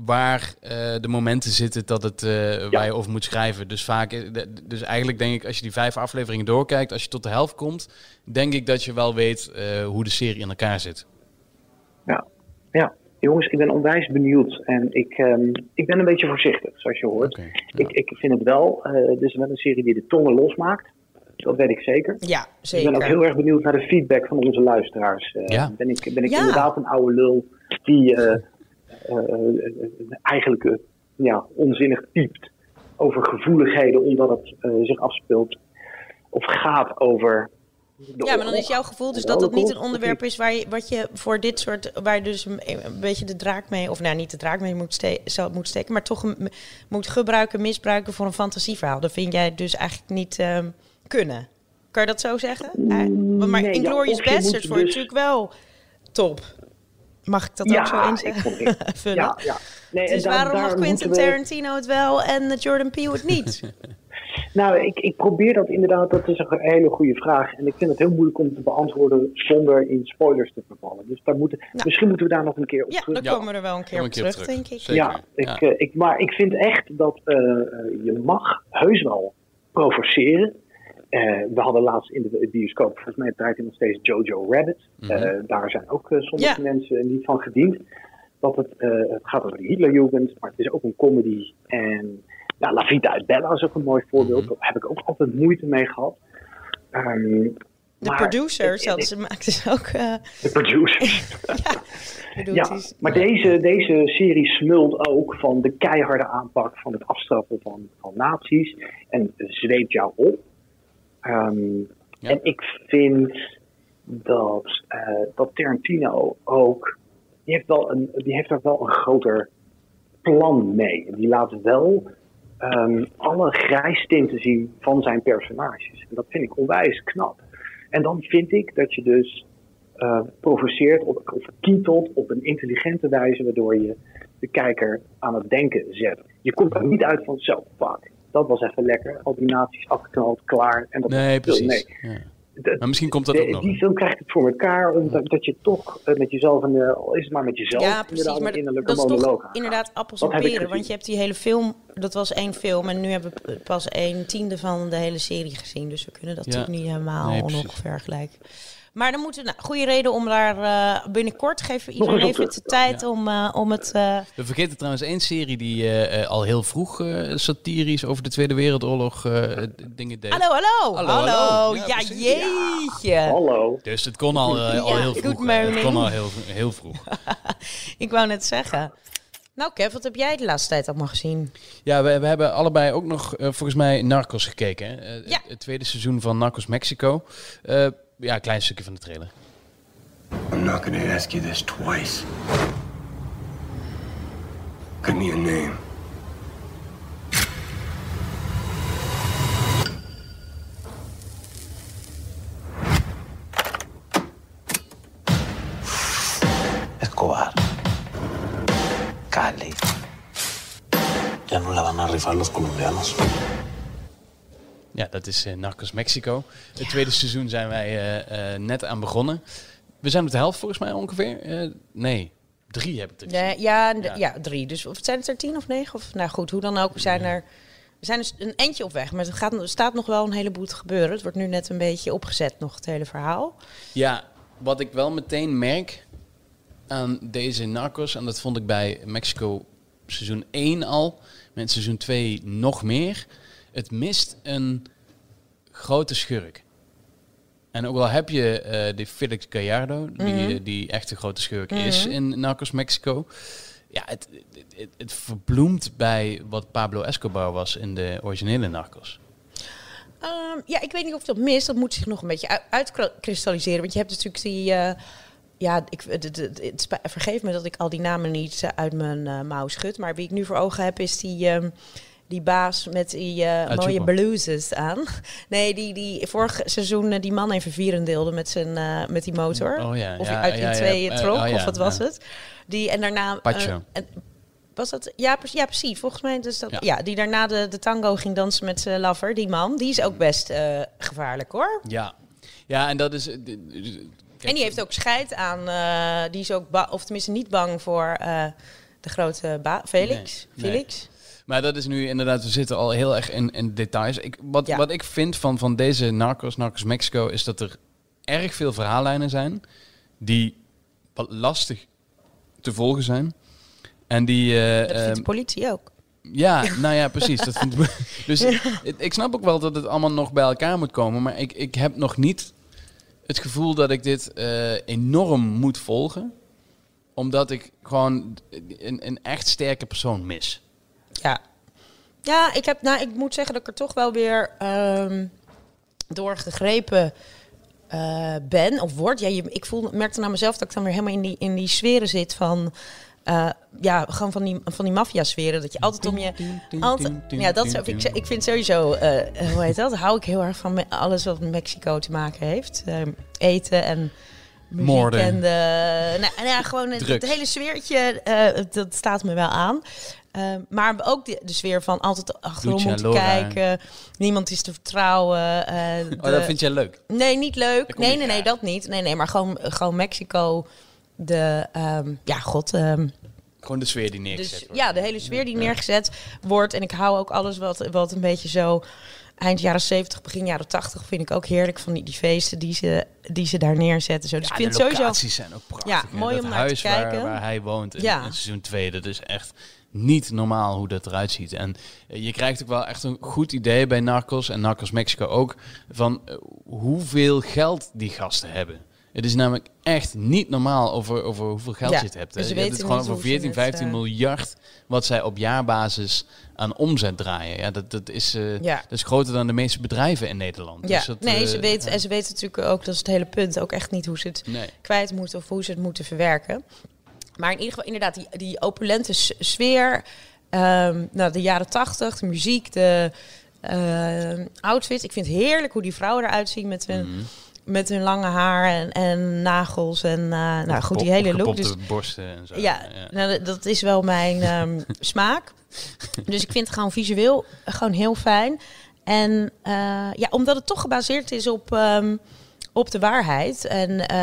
waar eh, de momenten zitten dat het, eh, waar je over moet schrijven. Dus, vaak, eh, dus eigenlijk denk ik, als je die vijf afleveringen doorkijkt, als je tot de helft komt, denk ik dat je wel weet eh, hoe de serie in elkaar zit. Ja, ja. Jongens, ik ben onwijs benieuwd. En ik, ehm, ik ben een beetje voorzichtig, zoals je hoort. Ja. ik, ik vind het wel, eh dit is wel een serie die de tongen losmaakt. Dat weet ik zeker. Ja, Ik ben ook zeker. heel erg benieuwd naar de feedback van onze luisteraars. Eh, Ja. Ben ik, ben ik Ja. inderdaad een oude lul die eh, eigenlijk eh, ja, onzinnig typt over gevoeligheden omdat het eh, zich afspeelt of gaat over. Ja, maar dan is jouw gevoel dus dat dat niet een onderwerp is waar je, wat je voor dit soort, waar je dus een, een beetje de draak mee, of nou niet de draak mee moet, ste moet steken, maar toch een, moet gebruiken, misbruiken voor een fantasieverhaal. Dat vind jij dus eigenlijk niet ehm, kunnen. Kan je dat zo zeggen? Eh, want maar nee, ja, je Basterds moet wordt dus- natuurlijk wel top. Mag ik dat ook zo Ja, ik inzeggen? vond ik. Vullen? Ja, ja. Nee, en Dus daar- waarom daar mag Quentin we- Tarantino het wel en Jordan Peele het niet? Nou, ik, ik probeer dat inderdaad, dat is een hele goede vraag. En ik vind het heel moeilijk om te beantwoorden zonder in spoilers te vervallen. Dus daar moeten, misschien moeten we daar nog een keer op Ja, terug. dan komen we er wel een keer op een keer terug, terug. denk ik. Zeker. Ja, ik, Ja. eh, ik, maar ik vind echt dat eh, je mag heus wel provoceren. Eh, we hadden laatst in de bioscoop, volgens mij draait hij nog steeds Jojo Rabbit. Mhm. Eh, daar zijn ook sommige Ja. mensen niet van gediend. Dat het, eh, het gaat over de Hitlerjugend, maar het is ook een comedy. En ja, La Vita uit Bella is ook een mooi voorbeeld. Mhm. Daar heb ik ook altijd moeite mee gehad. Ehm, De eh, hadden ze maakten ze ook... eh De producers. bedoel, Ja, is- maar deze, deze serie smult ook van de keiharde aanpak van het afstraffen van, van nazi's en zweept jou op. Ehm, Ja. En ik vind dat, eh, dat Tarantino ook, die heeft, wel een, die heeft daar wel een groter plan mee. Die laat wel ehm, alle grijstinten zien van zijn personages. En dat vind ik onwijs knap. En dan vind ik dat je dus eh, provoceert of, of kietelt op een intelligente wijze, waardoor je de kijker aan het denken zet. Je komt er niet uit van zo, fuck, dat was even lekker. Al die naties afgeknald, klaar. En dat Nee, precies. Nee. Ja. Maar misschien komt dat de- ook nog. Die film krijgt het voor elkaar, omdat dat je toch eh, met jezelf, een, eh, al is het maar met jezelf, Ja, precies. inderdaad Maar innerlijke dat is monoloog toch inderdaad appels Dat en peren. Want je hebt die hele film, dat was één film. En nu hebben we pas een tiende van de hele serie gezien. Dus we kunnen dat Ja. natuurlijk niet helemaal Nee, nog vergelijken. Maar dan moeten we, nou, goede reden om daar eh, binnenkort, geven iedereen op even de tijd om, eh, om het... eh, We vergeten trouwens één serie die eh, eh, al heel vroeg eh, satirisch over de Tweede Wereldoorlog eh, dingen deed. Hallo, hallo, hallo. Hallo, hallo. Ja, jeetje. Hallo. Dus het kon al, al Ja, heel vroeg. Het kon al heel, heel vroeg. Ik wou net zeggen. Nou Kev, wat heb jij de laatste tijd allemaal gezien? Ja, we, we hebben allebei ook nog volgens mij Narcos gekeken. Hè? Ja. het, het tweede seizoen van Narcos Mexico. Eh, ja, een klein stukje van de trailer. I'm not gonna ask you this twice. Give me a name. Escobar. Cali. Ya no la van a rifar los colombianos. Ja, dat is eh, Narcos Mexico. Het tweede seizoen zijn wij eh, eh, net aan begonnen. We zijn op de helft volgens mij ongeveer. Nee, drie heb ik er. Nee, ja, Ja. ja. drie. Dus of zijn het er tien of negen? Of, nou goed, hoe dan ook. We zijn er. We zijn dus een eindje op weg, maar het gaat, er staat nog wel een heleboel te gebeuren. Het wordt nu net een beetje opgezet, nog het hele verhaal. Ja, wat ik wel meteen merk aan deze Narcos, en dat vond ik bij Mexico seizoen 1 al, met seizoen 2 nog meer. Het mist een grote schurk. En ook al heb je die Felix Gallardo, die, eh, die echt een grote schurk is in Narcos Mexico. Ja, het, het, het, verbloemt bij wat Pablo Escobar was in de originele Narcos. Ehm, ja, ik weet niet of dat mist. Dat moet zich nog een beetje uitkristalliseren. Want je hebt natuurlijk die. eh, ja, ik, het, vergeef me dat ik al die namen niet eh, uit mijn eh, mouw schud. Maar wie ik nu voor ogen heb, is die. ehm, die baas met die eh, mooie blouses aan. Nee, die, die vorig seizoen eh, die man even vieren deelde met, zijn, eh, met die motor. Oh ja, of ja, uit die ja, twee trok, oh of wat was het? Die, en daarna... en- was dat? Ja, ja, precies. Volgens mij dus dat. Ja. Die daarna de, de tango ging dansen met zijn lover. Die man, die is ook best gevaarlijk hoor. Ja, ja en dat is... en die heeft ook scheid aan. die is ook, of tenminste niet bang voor de grote Felix. Nee, nee. Maar dat is nu inderdaad, we zitten al heel erg in, in details. Ik, wat, Ja. wat ik vind van, van deze Narcos, Narcos Mexico, is dat er erg veel verhaallijnen zijn die wat lastig te volgen zijn. En die... eh, Dat vindt de ehm, politie ook. ja, nou ja, precies. Dat dus ik, ik snap ook wel dat het allemaal nog bij elkaar moet komen. Maar ik, ik heb nog niet het gevoel dat ik dit eh, enorm moet volgen. Omdat ik gewoon een, een echt sterke persoon mis. Ja. Ja, ik, heb, nou, ik moet zeggen dat ik er toch wel weer ehm door gegrepen eh, ben of word. Ja, je, ik voel, merkte naar mezelf dat ik dan weer helemaal in die, in die sferen zit van... eh, ja, gewoon van die, van die maffia-sferen. Dat je altijd om je... Altijd, ja, dat is, ik, ik vind sowieso... eh, hoe heet dat? Hou ik heel erg van alles wat met Mexico te maken heeft. Ehm, eten en... Muziek Moorden. en de, nou, en ja, gewoon het, het hele sfeertje, dat staat me wel aan. Ehm, maar ook de, de sfeer van altijd achterom moeten kijken. Niemand is te vertrouwen. eh, Oh, dat vind jij leuk? Nee, niet leuk. Nee, nee, nee, dat niet. Nee, nee, maar gewoon, gewoon Mexico. De, ehm, ja, god. ehm, Gewoon de sfeer die neergezet dus, wordt. ja, de hele sfeer die neergezet wordt. En ik hou ook alles wat, wat een beetje zo... Eind jaren 70, begin jaren 80 vind ik ook heerlijk van die, die feesten die ze, die ze daar neerzetten. Zo. Dus Ja, ik vind de het sowieso... locaties zijn ook prachtig. Ja, mooi om naar te huis waar- kijken. Waar, hij woont in, Ja. in seizoen 2, dat is echt niet normaal hoe dat eruit ziet. En eh, je krijgt ook wel echt een goed idee bij Narcos en Narcos Mexico ook van eh, hoeveel geld die gasten hebben. Het is namelijk echt niet normaal over, over hoeveel geld Ja, je het hebt. dus hè. je hebt het gewoon over hoe ze 14, het, 15 eh, miljard wat zij op jaarbasis aan omzet draaien. Ja, dat, dat, is, eh, Ja. dat is groter dan de meeste bedrijven in Nederland. Ja, Dus dat, nee, ze weten, en ze weten natuurlijk ook, dat is het hele punt, ook echt niet hoe ze het Nee. kwijt moeten of hoe ze het moeten verwerken. Maar in ieder geval, inderdaad, die, die opulente sfeer, ehm, nou, de jaren tachtig, de muziek, de ehm outfits. Ik vind het heerlijk hoe die vrouwen eruit zien met hun, Mhm. met hun lange haar en, en nagels. En uh, nou goed, die hele look. Dus, borsten en zo. ja, Nou, dat- is wel mijn ehm, smaak. Dus ik vind het gewoon visueel gewoon heel fijn. En eh, ja, omdat het toch gebaseerd is op, op de waarheid. En eh,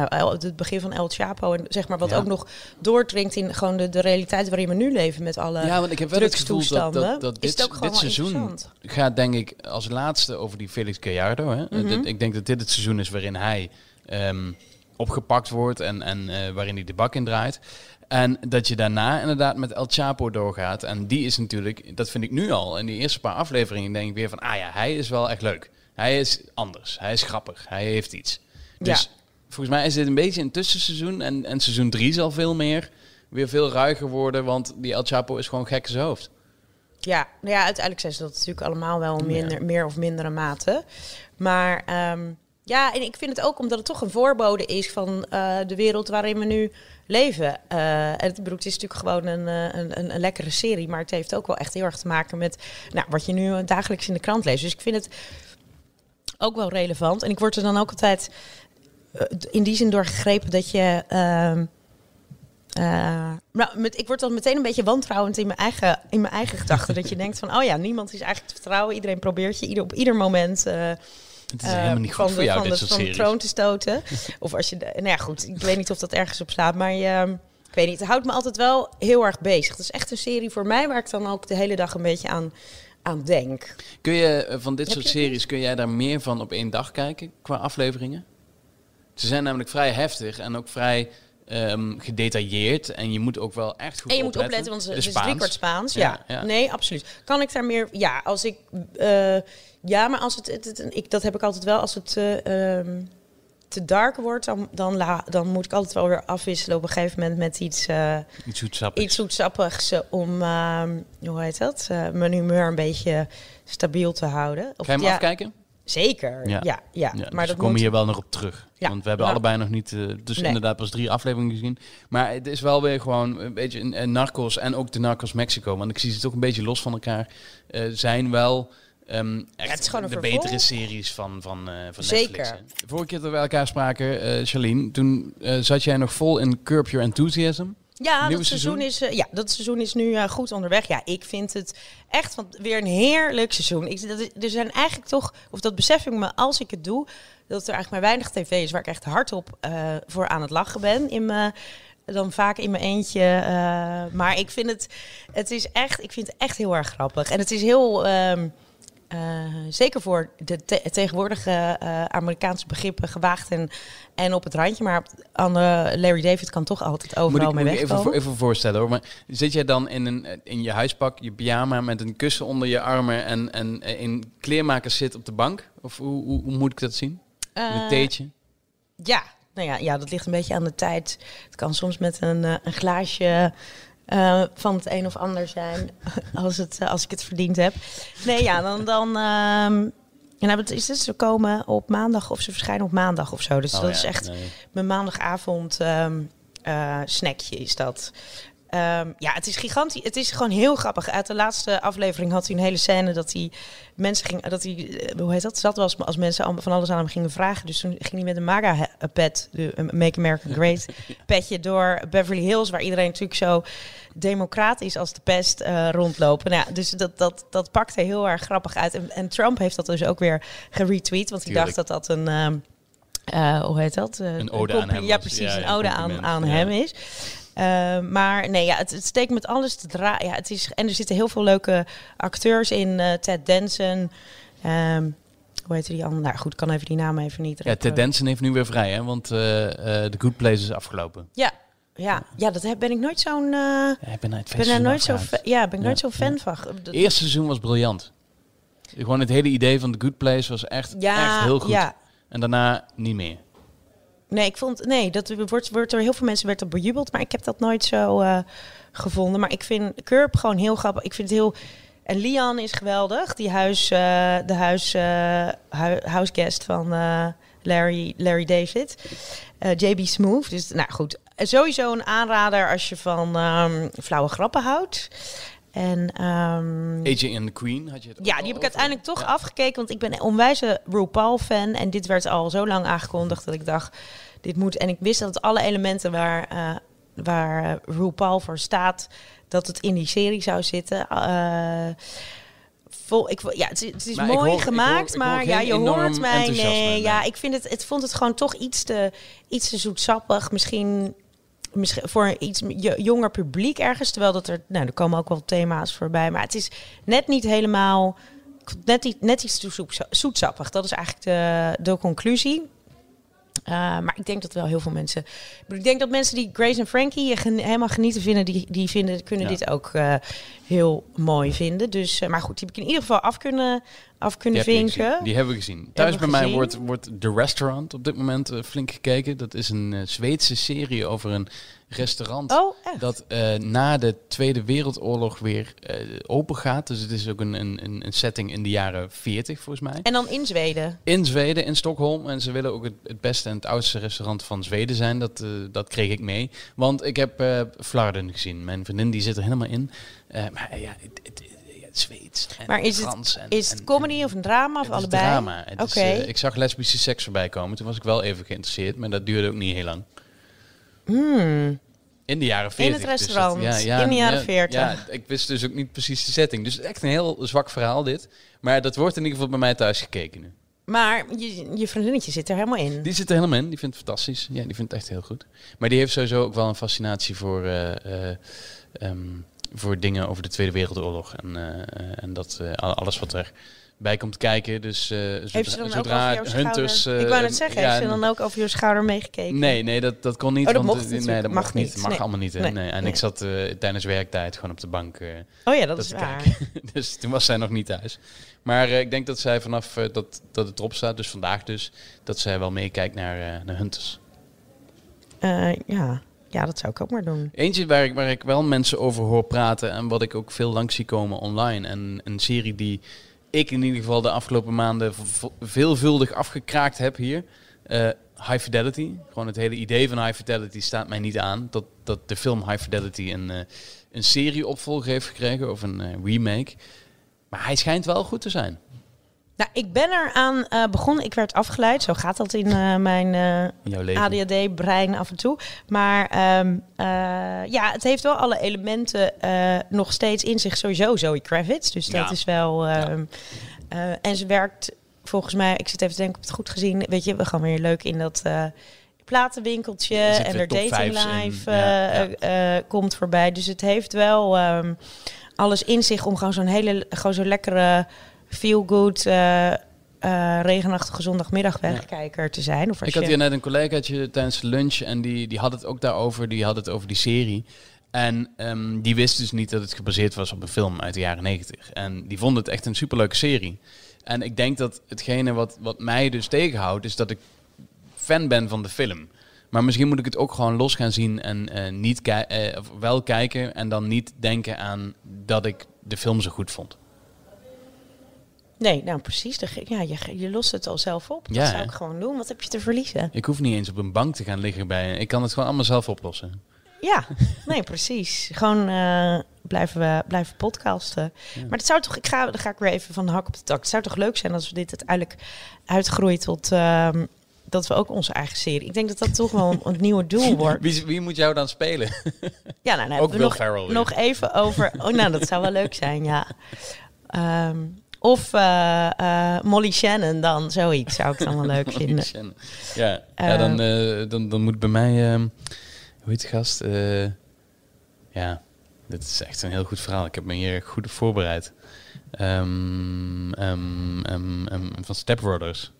nou, het begin van El Chapo. En zeg maar wat Ja. ook nog doordringt in gewoon de, de realiteit waarin we nu leven met alle Ja, want ik heb wel het gevoel dat, dat, dit, dit seizoen gaat denk ik als laatste over die Felix Gallardo. Hè? Mhm. Dit- ik denk dat dit het seizoen is waarin hij ehm, opgepakt wordt en, en eh, waarin hij de bak in draait. En dat je daarna inderdaad met El Chapo doorgaat. En die is natuurlijk, dat vind ik nu al, in die eerste paar afleveringen denk ik weer van, ah ja, hij is wel echt leuk. Hij is anders, hij is grappig, hij heeft iets. Dus Ja. volgens mij is dit een beetje een tussenseizoen. En, en seizoen 3 zal veel meer, weer veel ruiger worden, want die El Chapo is gewoon gek in zijn hoofd. Ja, nou ja, uiteindelijk zijn ze dat natuurlijk allemaal wel in minder, meer of mindere mate. Maar ehm, ja, en ik vind het ook omdat het toch een voorbode is van eh, de wereld waarin we nu leven. Eh, en het, bedoel, het is natuurlijk gewoon een, eh, een, een, een lekkere serie, maar het heeft ook wel echt heel erg te maken met nou, wat je nu dagelijks in de krant leest. Dus ik vind het ook wel relevant. En ik word er dan ook altijd eh, in die zin door gegrepen dat je. ehm, eh, nou, met, ik word dan meteen een beetje wantrouwend in mijn eigen, in mijn eigen gedachten. dat je denkt van, oh ja, niemand is eigenlijk te vertrouwen. Iedereen probeert je ieder, op ieder moment... eh, Het is helemaal niet goed van voor de, jou, van dit de, soort van de troon te stoten. of als je... De, nou ja, goed, ik weet niet of dat ergens op slaat. Maar je, ik weet niet, het houdt me altijd wel heel erg bezig. Het is echt een serie voor mij waar ik dan ook de hele dag een beetje aan, aan denk. Kun je eh, van dit Heb soort series, kun jij daar meer van op één dag kijken qua afleveringen? Ze zijn namelijk vrij heftig en ook vrij ehm, gedetailleerd. En je moet ook wel echt goed En je moet opletten. opletten, want het Het is driekwart Spaans. Ja. Ja, ja. nee, absoluut. Kan ik daar meer... Ja, als ik... eh, ja, maar als het... het, het- ik, dat heb ik altijd wel. Als het eh, ehm, te dark wordt, dan, dan, la, dan moet ik altijd wel weer afwisselen op een gegeven moment met iets, eh, Iets zoetsappigs. iets zoetsappigs. eh, om, ehm, hoe heet dat? Mijn humeur een beetje stabiel te houden. Of, Ga je hem ja, afkijken? Zeker, ja. ja, Ja, Maar dus dat we komen moet- hier wel nog op terug. Ja, Want we hebben nou. allebei nog niet, dus Nee. inderdaad pas drie afleveringen gezien. Maar het is wel weer gewoon een beetje een, een Narcos en ook de Narcos Mexico. Want ik zie ze toch een beetje los van elkaar. zijn wel ehm, echt het is gewoon een de vervolg. betere series van, van, eh van Zeker. Netflix. hè. Vorige keer dat we elkaar spraken, eh Charlene, toen eh, zat jij nog vol in Curb Your Enthusiasm. Ja, Nieuwe dat seizoen, seizoen? is, ja, dat seizoen is nu goed onderweg. Ja, ik vind het echt want weer een heerlijk seizoen. Ik, dat, er zijn eigenlijk toch, of dat besef ik me als ik het doe, dat er eigenlijk maar weinig tv is waar ik echt hardop eh voor aan het lachen ben. In mijn, dan vaak in mijn eentje. eh, maar ik vind het, het is echt, ik vind het echt heel erg grappig. En het is heel. ehm, eh, zeker voor de te- tegenwoordige eh, Amerikaanse begrippen gewaagd en, en op het randje. Maar Anne, Larry David kan toch altijd overal ik, mee moet ik even, voor- even voorstellen hoor. Maar zit jij dan in, een, in je huispak, je pyjama met een kussen onder je armen en, en eh, in kleermakers zit op de bank? Of hoe, hoe, hoe moet ik dat zien? Eh, een theetje? Ja, nou ja, ja, dat ligt een beetje aan de tijd. Het kan soms met een, eh, een glaasje eh, van het een of ander zijn, als, het, eh, als ik het verdiend heb. Nee, ja, dan... dan ehm, en nou, wat is het? Ze komen op maandag of ze verschijnen op maandag of zo. Dus Oh dat ja, is echt nee. mijn maandagavond ehm, eh, snackje is dat. Ehm, ja, het is gigantisch. Het is gewoon heel grappig. Uit de laatste aflevering had hij een hele scène dat hij mensen ging, dat hij, eh, hoe heet dat? Zat was als mensen allemaal van alles aan hem gingen vragen. Dus toen ging hij met een MAGA-pet, de Make America Great petje door Beverly Hills, waar iedereen natuurlijk zo democratisch als de pest eh, rondlopen. Nou, ja, dus dat, dat, dat pakte heel erg grappig uit. En, en Trump heeft dat dus ook weer geretweet, want hij dacht dat dat een... ehm, eh, hoe heet dat? Een ode aan hem Ja, precies. Ja, een ode aan, aan hem is. Eh, maar nee, ja, het, het steekt met alles te draaien. Ja, het is, en er zitten heel veel leuke acteurs in. eh, Ted Danson. ehm, hoe heet die andere? Nou goed, ik kan even die naam even niet. Ja, Ted Danson heeft nu weer vrij, hè? Want eh, eh, The Good Place is afgelopen. Ja, ja, ja, dat heb, ben ik nooit zo'n. eh, Ja, ik ben het ben daar nooit zo. Ja, ben ik Ja, nooit zo'n fan ja. van. Het eerste seizoen was briljant. Gewoon het hele idee van The Good Place was echt, echt heel goed. ja. En daarna niet meer. Nee, ik vond nee, dat wordt, wordt heel veel mensen werd er bejubeld, maar ik heb dat nooit zo eh, gevonden. Maar ik vind Curb gewoon heel grappig. Ik vind het heel en Lian is geweldig, die huis, eh, de huis, eh hu- houseguest van eh, Larry, Larry David, Eh, JB Smooth. Dus nou goed, sowieso een aanrader als je van ehm, flauwe grappen houdt. En AJ and the Queen had je het ja, die heb ik uiteindelijk toch Ja. afgekeken. Want ik ben een onwijze RuPaul-fan. En dit werd al zo lang aangekondigd dat ik dacht, dit moet... En ik wist dat alle elementen waar, eh, waar eh, RuPaul voor staat... dat het in die serie zou zitten. Eh, vol, ik, ja, het is, het is Maar ik mooi hoor- ik gemaakt, hoor- ik hoor maar ja, je hoort mij. nee. ja, ik vind het, het vond het gewoon toch iets te, iets te zoetsappig. Misschien, misschien voor een iets jonger publiek ergens. Terwijl dat er, nou, er komen ook wel thema's voorbij. Maar het is net niet helemaal, net, niet, net iets te zoet- zoetsappig. Dat is eigenlijk de, de conclusie. Uh, maar ik denk dat wel heel veel mensen. Ik denk dat mensen die Grace en Frankie helemaal genieten vinden, die, die vinden, kunnen Ja. dit ook eh, heel mooi vinden. Dus, eh, maar goed, die heb ik in ieder geval af kunnen, af kunnen Die, vinken. die hebben we gezien. Thuis bij mij gezien. wordt, wordt The Restaurant op dit moment eh, flink gekeken. Dat is een eh, Zweedse serie over een restaurant Oh, dat na de Tweede Wereldoorlog weer open gaat. Dus het is ook een, een, een setting in de jaren 40 volgens mij. En dan in Zweden. In Zweden, in Stockholm. En ze willen ook het, het beste en het oudste restaurant van Zweden zijn. Dat, dat kreeg ik mee. Want ik heb Flarden gezien. Mijn vriendin die zit er helemaal in. Eh, maar ja, het, het, ja, het Zweeds en Maar is het, en, is het en- comedy of een drama of het is allebei? drama. Het Oké. eh, ik zag lesbische seks voorbij komen. Toen was ik wel even geïnteresseerd. Maar dat duurde ook niet heel lang. Hmm. In de jaren 40. het dus dat- restaurant, in de jaren ja, 40. Ja, ik wist dus ook niet precies de setting. Dus echt een heel zwak verhaal dit. Maar dat wordt in ieder geval bij mij thuis gekeken nu. Maar je, je vriendinnetje zit er helemaal in. Die zit er helemaal in. Die vindt het fantastisch. Ja, die vindt het echt heel goed. Maar die heeft sowieso ook wel een fascinatie voor, eh, ehm, voor dingen over de Tweede Wereldoorlog. En, eh, eh, en dat eh, al- alles wat erbij komt kijken. Dus zodra, heeft ze dan ook zodra over jouw Hunters... eh, ik wou net zeggen, ja, heeft ze dan ook over je schouder meegekeken? Nee, nee, dat, dat kon niet. Oh, dat want, mocht nee, dat Mag niet. niet. Mag Nee. allemaal niet. hè. Nee. Nee. En ik zat tijdens werktijd gewoon op de bank. Oh ja, dat, dat is waar. dus toen was zij nog niet thuis. Maar ik denk dat zij vanaf dat, dat het erop staat, dus vandaag dus, dat zij wel meekijkt naar, naar Hunters. Ja. Ja, dat zou ik ook maar doen. Eentje waar ik, waar ik wel mensen over hoor praten en wat ik ook veel langs zie komen online. En een serie die ik in ieder geval de afgelopen maanden veelvuldig afgekraakt heb hier. eh, High Fidelity. Gewoon het hele idee van High Fidelity staat mij niet aan. Dat, dat de film High Fidelity een, eh, een serie opvolger heeft gekregen of een eh, remake. Maar hij schijnt wel goed te zijn. Nou, ik ben eraan eh begonnen. Ik werd afgeleid. Zo gaat dat in eh, mijn eh. ADHD-brein af en toe. Maar ehm, eh, ja, het heeft wel alle elementen nog steeds in zich. Sowieso Zoe Kravitz. Dus dat Ja. is wel... ehm, eh, en ze werkt volgens mij... Ik zit even te denken, ik heb het goed gezien. Weet je, we gaan weer leuk in dat... platenwinkeltje Er en top dating eh, komt voorbij. Dus het heeft wel ehm, alles in zich om gewoon zo'n hele, gewoon zo'n lekkere feel good, eh, eh, regenachtige zondagmiddag wegkijker te zijn. Of Ik had hier net een collegaatje tijdens de lunch en die, die had het ook daarover. Die had het over die serie. En ehm, die wist dus niet dat het gebaseerd was op een film uit de jaren negentig. En die vond het echt een superleuke serie. En ik denk dat hetgene wat, wat mij dus tegenhoudt, is dat ik fan ben van de film. Maar misschien moet ik het ook gewoon los gaan zien en eh, niet ki- wel kijken en dan niet denken aan dat ik de film zo goed vond. Nee, nou precies. Ja, je, je lost het al zelf op. Ja, dat zou ik gewoon doen. Wat heb je te verliezen? Ik hoef niet eens op een bank te gaan liggen bij. Ik kan het gewoon allemaal zelf oplossen. Ja, nee, precies. Gewoon eh, blijven, we, blijven podcasten. Maar het zou toch, ik ga, dan ga ik weer even van de hak op de tak. Het zou toch leuk zijn als we dit uiteindelijk uitgroeien tot ehm, dat we ook onze eigen serie. Ik denk dat dat toch wel een, nieuwe doel wordt. Wie, wie moet jou dan spelen? Ja, nou, nou Ook hebben we nog, nog even over. Oh, nou, dat zou wel leuk zijn, ja. Ehm, of eh, eh, Molly Shannon dan, zoiets zou ik dan wel leuk vinden. Shannon. Ja, ja dan, eh, dan, dan moet bij mij... ehm, hoe heet de gast? Ja, dit is echt een heel goed verhaal. Ik heb me hier goed voorbereid. Ehm, ehm, van Step Brothers.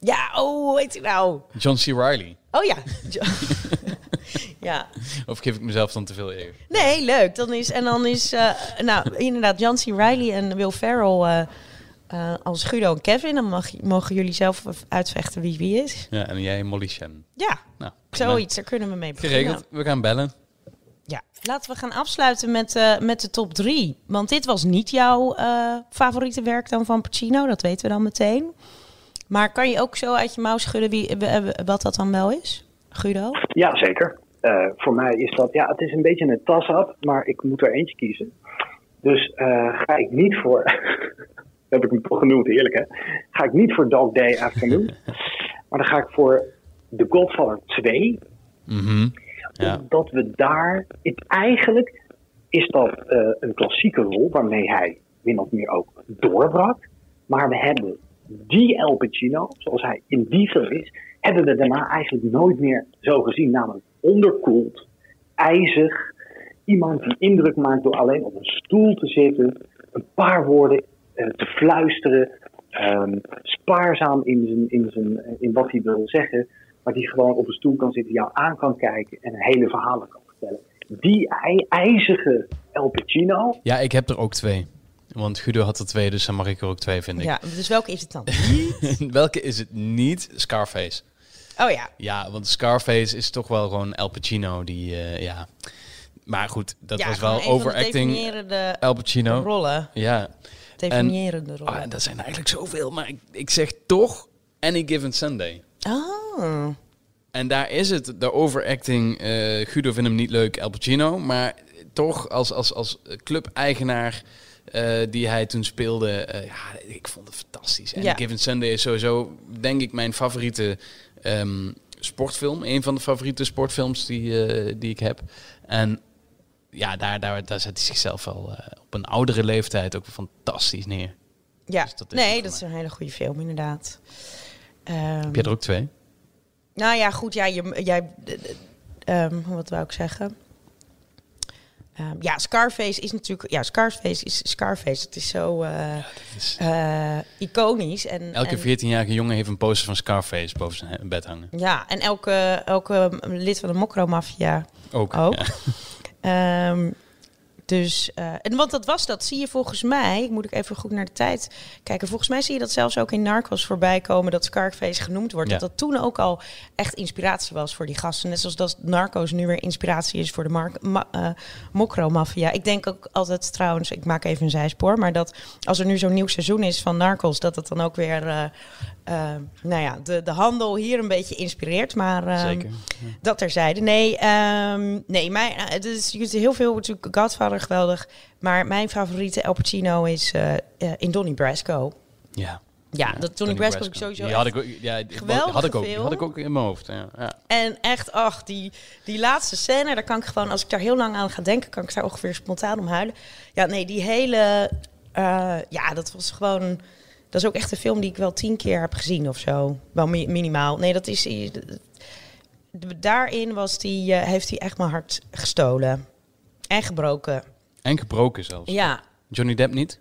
Ja, oh, hoe heet hij nou? John C. Reilly. Oh ja. Ja. Of geef ik mezelf dan te veel eer? Nee, leuk. Dan is, en dan is, eh, nou, inderdaad, John C. Reilly en Will Ferrell eh, eh, als Guido en Kevin. Dan mag, mogen jullie zelf uitvechten wie wie is. Ja, en jij Molly Shannon. Ja, Nou, zoiets. Daar kunnen we mee beginnen. Geregeld. We gaan bellen. Ja, laten we gaan afsluiten met, met de top drie. Want dit was niet jouw favoriete werk dan van Pacino, dat weten we dan meteen. Maar kan je ook zo uit je mouw schudden wie, wat dat dan wel is, Guido? Ja, zeker. Eh, voor mij is dat, ja, het is een beetje een tas-up, maar ik moet er eentje kiezen. Dus eh, ga ik niet voor, heb ik hem toch genoemd, heerlijk hè. Ga ik niet voor Dog Day Afternoon, maar dan ga ik voor The Godfather 2. Mhm. Ja. Omdat we daar, het, eigenlijk is dat eh, een klassieke rol waarmee hij min of meer ook doorbrak. Maar we hebben die El Pacino, zoals hij in die film is, hebben we daarna eigenlijk nooit meer zo gezien. Namelijk onderkoeld, ijzig, iemand die indruk maakt door alleen op een stoel te zitten, een paar woorden eh, te fluisteren, ehm, spaarzaam in, zijn, in, zijn, in wat hij wil zeggen, maar die gewoon op een stoel kan zitten, jou aan kan kijken en een hele verhalen kan vertellen. Die ij- ijzige El Pacino, ja, ik heb er ook twee. Want Guido had er twee, dus dan mag ik er ook twee, vind ik. Ja, dus welke is het dan? Welke is het niet? Scarface. Oh ja, Ja, want Scarface is toch wel gewoon El Pacino die, eh, ja. Maar goed, dat ja, was wel de overacting. definiërende El Pacino. rollen. Ja. Definiërende rollen. Ah, dat zijn eigenlijk zoveel, maar ik, ik zeg toch Any Given Sunday. Oh. En daar is het, de overacting. eh Guido vindt hem niet leuk, El Pacino. Maar toch als, als, als club-eigenaar eh, die hij toen speelde, ja, ik vond het fantastisch. En Ja. Given Sunday is sowieso, denk ik, mijn favoriete ehm, sportfilm. Een van de favoriete sportfilms die, eh, die ik heb. En ja, daar, daar, daar zet hij zichzelf wel eh, op een oudere leeftijd ook fantastisch neer. Ja, Dus dat nee, dat is een hele goede film, inderdaad. Ehm, Heb jij er ook twee? Nou ja, goed, ja, je, jij, ehm, wat wou ik zeggen? Ehm, ja, Scarface is natuurlijk, ja, Scarface is Scarface. Het is zo eh, is- eh, iconisch. En, Elke en, 14-jarige jongen heeft een poster van Scarface boven zijn bed hangen. Ja, en elke, elke lid van de Mokro-maffia Ook. ook. ja. Ehm, dus, eh, en want dat was dat, zie je volgens mij, moet ik even goed naar de tijd kijken. Volgens mij zie je dat zelfs ook in Narcos voorbij komen, dat Scarface genoemd wordt. Ja. Dat dat toen ook al echt inspiratie was voor die gasten. Net zoals dat Narcos nu weer inspiratie is voor de Mar- ma- eh, Mokro-maffia. Ik denk ook altijd trouwens, ik maak even een zijspoor, maar dat als er nu zo'n nieuw seizoen is van Narcos, dat het dan ook weer, eh, nou ja, de, de handel hier een beetje inspireert. Maar ehm, Zeker. dat terzijde. Nee, ehm, nee mijn, eh, het is, je ziet heel veel natuurlijk Godfather geweldig. Maar mijn favoriete El Pacino is eh, eh, in Donnie Brasco. Ja. Ja, dat Donnie Brasco ik sowieso Die had ik ook, ja, die geweldige had ik ook, had ik ook in mijn hoofd. Ja. Ja. En echt, ach, die, die laatste scène, daar kan ik gewoon, als ik daar heel lang aan ga denken, kan ik daar ongeveer spontaan om huilen. Ja, nee, die hele, ja, dat was gewoon, dat is ook echt een film die ik wel tien keer heb gezien of zo. Wel mi- minimaal. Nee, dat is, eh, daarin was die, eh, heeft hij echt mijn hart gestolen. En gebroken. En gebroken zelfs. Ja. Johnny Depp niet?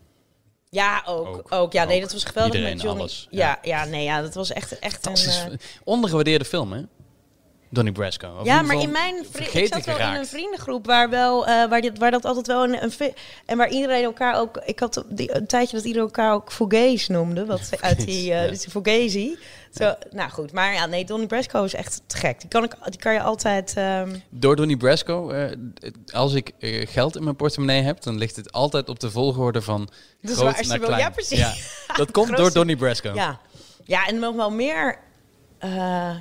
Ja, ook. Ook, ook, Ja, nee, dat was geweldig Iedereen, met Johnny. alles, Ja, ja, nee, ja, dat was echt, echt een... Eh, Ondergewaardeerde film, hè? Donnie Brasco. Of ja, maar in mijn ik zat wel in een vriendengroep waar wel eh, waar, dit, waar dat altijd wel een, en waar iedereen elkaar ook ik had die, een tijdje dat iedereen elkaar ook Fugazi noemde wat uit die eh ja. dus die Fugazi zo nou goed maar ja nee Donnie Brasco is echt te gek die kan ik die kan je altijd ehm, Door Donnie Brasco, eh, als ik geld in mijn portemonnee heb, dan ligt het altijd op de volgorde van Dus groot waar naar klein. ja, precies. dat komt door Donnie Brasco. ja ja en nog wel meer eh,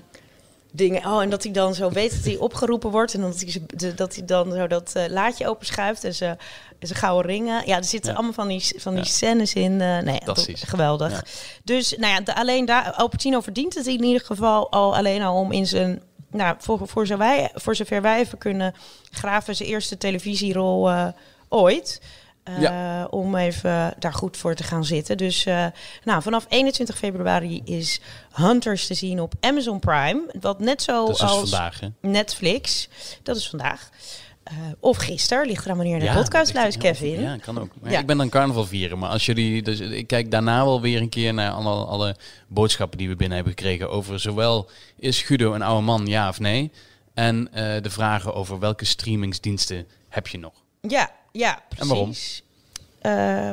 dingen. Oh, en dat hij dan zo weet dat hij opgeroepen wordt. En dat hij, de- dat hij dan zo dat eh, laadje openschuift en ze, ze gouden ringen. Ja, er zitten Ja. allemaal van die, van die Ja. scènes in. eh nee, Fantastisch. dat- geweldig. Ja. Dus nou ja, de, alleen daar, Al Pacino verdient het in ieder geval al alleen al om in zijn... Nou, voor, voor, zo wij, voor zover wij even kunnen graven, zijn eerste televisierol eh, ooit. Eh, Ja. Om even daar goed voor te gaan zitten. Dus eh, nou, vanaf 21 februari is Hunters te zien op Amazon Prime. Wat net zo Dat is dus als vandaag? Netflix. Dat is vandaag. Eh, of gisteren, ligt eraan wanneer de Ja, podcast luistert, Kevin. Ja, kan ook. Ja. Ik ben dan carnaval vieren, maar als jullie... Dus ik kijk daarna wel weer een keer naar alle, alle boodschappen die we binnen hebben gekregen over zowel is Guido een oude man, ja of nee? En de vragen over welke streamingsdiensten heb je nog? Ja, ja, precies. En waarom?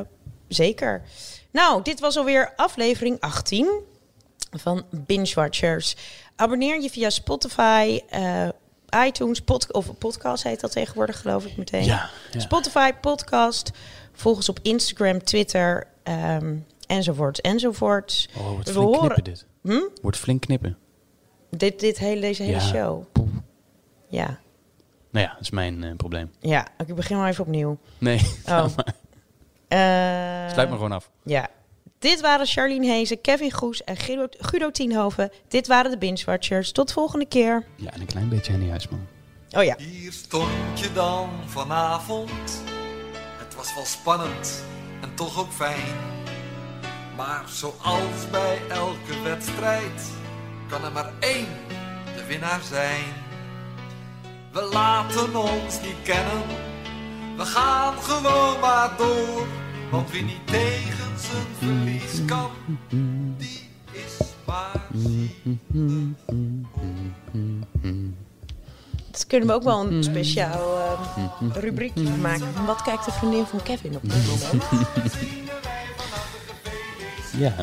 Eh, zeker. Nou, dit was alweer aflevering 18 van Binge Watchers. Abonneer je via Spotify, eh, iTunes, pod of podcast heet dat tegenwoordig, geloof ik meteen. Ja, ja. Spotify, podcast. Volg ons op Instagram, Twitter, ehm, enzovoort, enzovoort. Oh, wordt We flink horen- knippen dit. Hm? Wordt flink knippen. Dit, dit hele, deze hele Ja. show. Ja, Nou ja, dat is mijn eh, probleem. ja. Ik begin maar even opnieuw. Nee, Oh. Eh, sluit me gewoon af. Ja. Dit waren Charlene Hezen, Kevin Goes en Guido, Guido Tienhoven. Dit waren de Binge Watchers. Tot volgende keer. Ja, en een klein beetje Henny Huisman. Oh ja. Hier stond je dan vanavond. Het was wel spannend en toch ook fijn. Maar zoals bij elke wedstrijd kan er maar één de winnaar zijn. We laten ons niet kennen, we gaan gewoon maar door. Want wie niet tegen zijn verlies kan, die is maar ziek. Dat kunnen we ook wel een speciaal eh, rubriekje van maken. Wat kijkt de vriendin van Kevin op dit moment? Ja.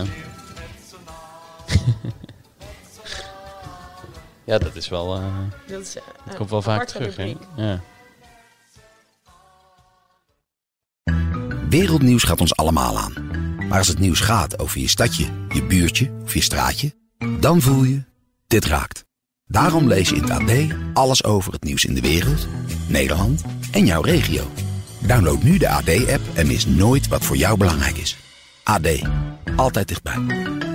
Ja, dat is wel... eh Dat is, eh, dat komt wel vaak terug, hè? Ja. Wereldnieuws gaat ons allemaal aan. Maar als het nieuws gaat over je stadje, je buurtje of je straatje, dan voel je, dit raakt. Daarom lees je in het AD alles over het nieuws in de wereld, Nederland en jouw regio. Download nu de AD-app en mis nooit wat voor jou belangrijk is. AD, altijd dichtbij.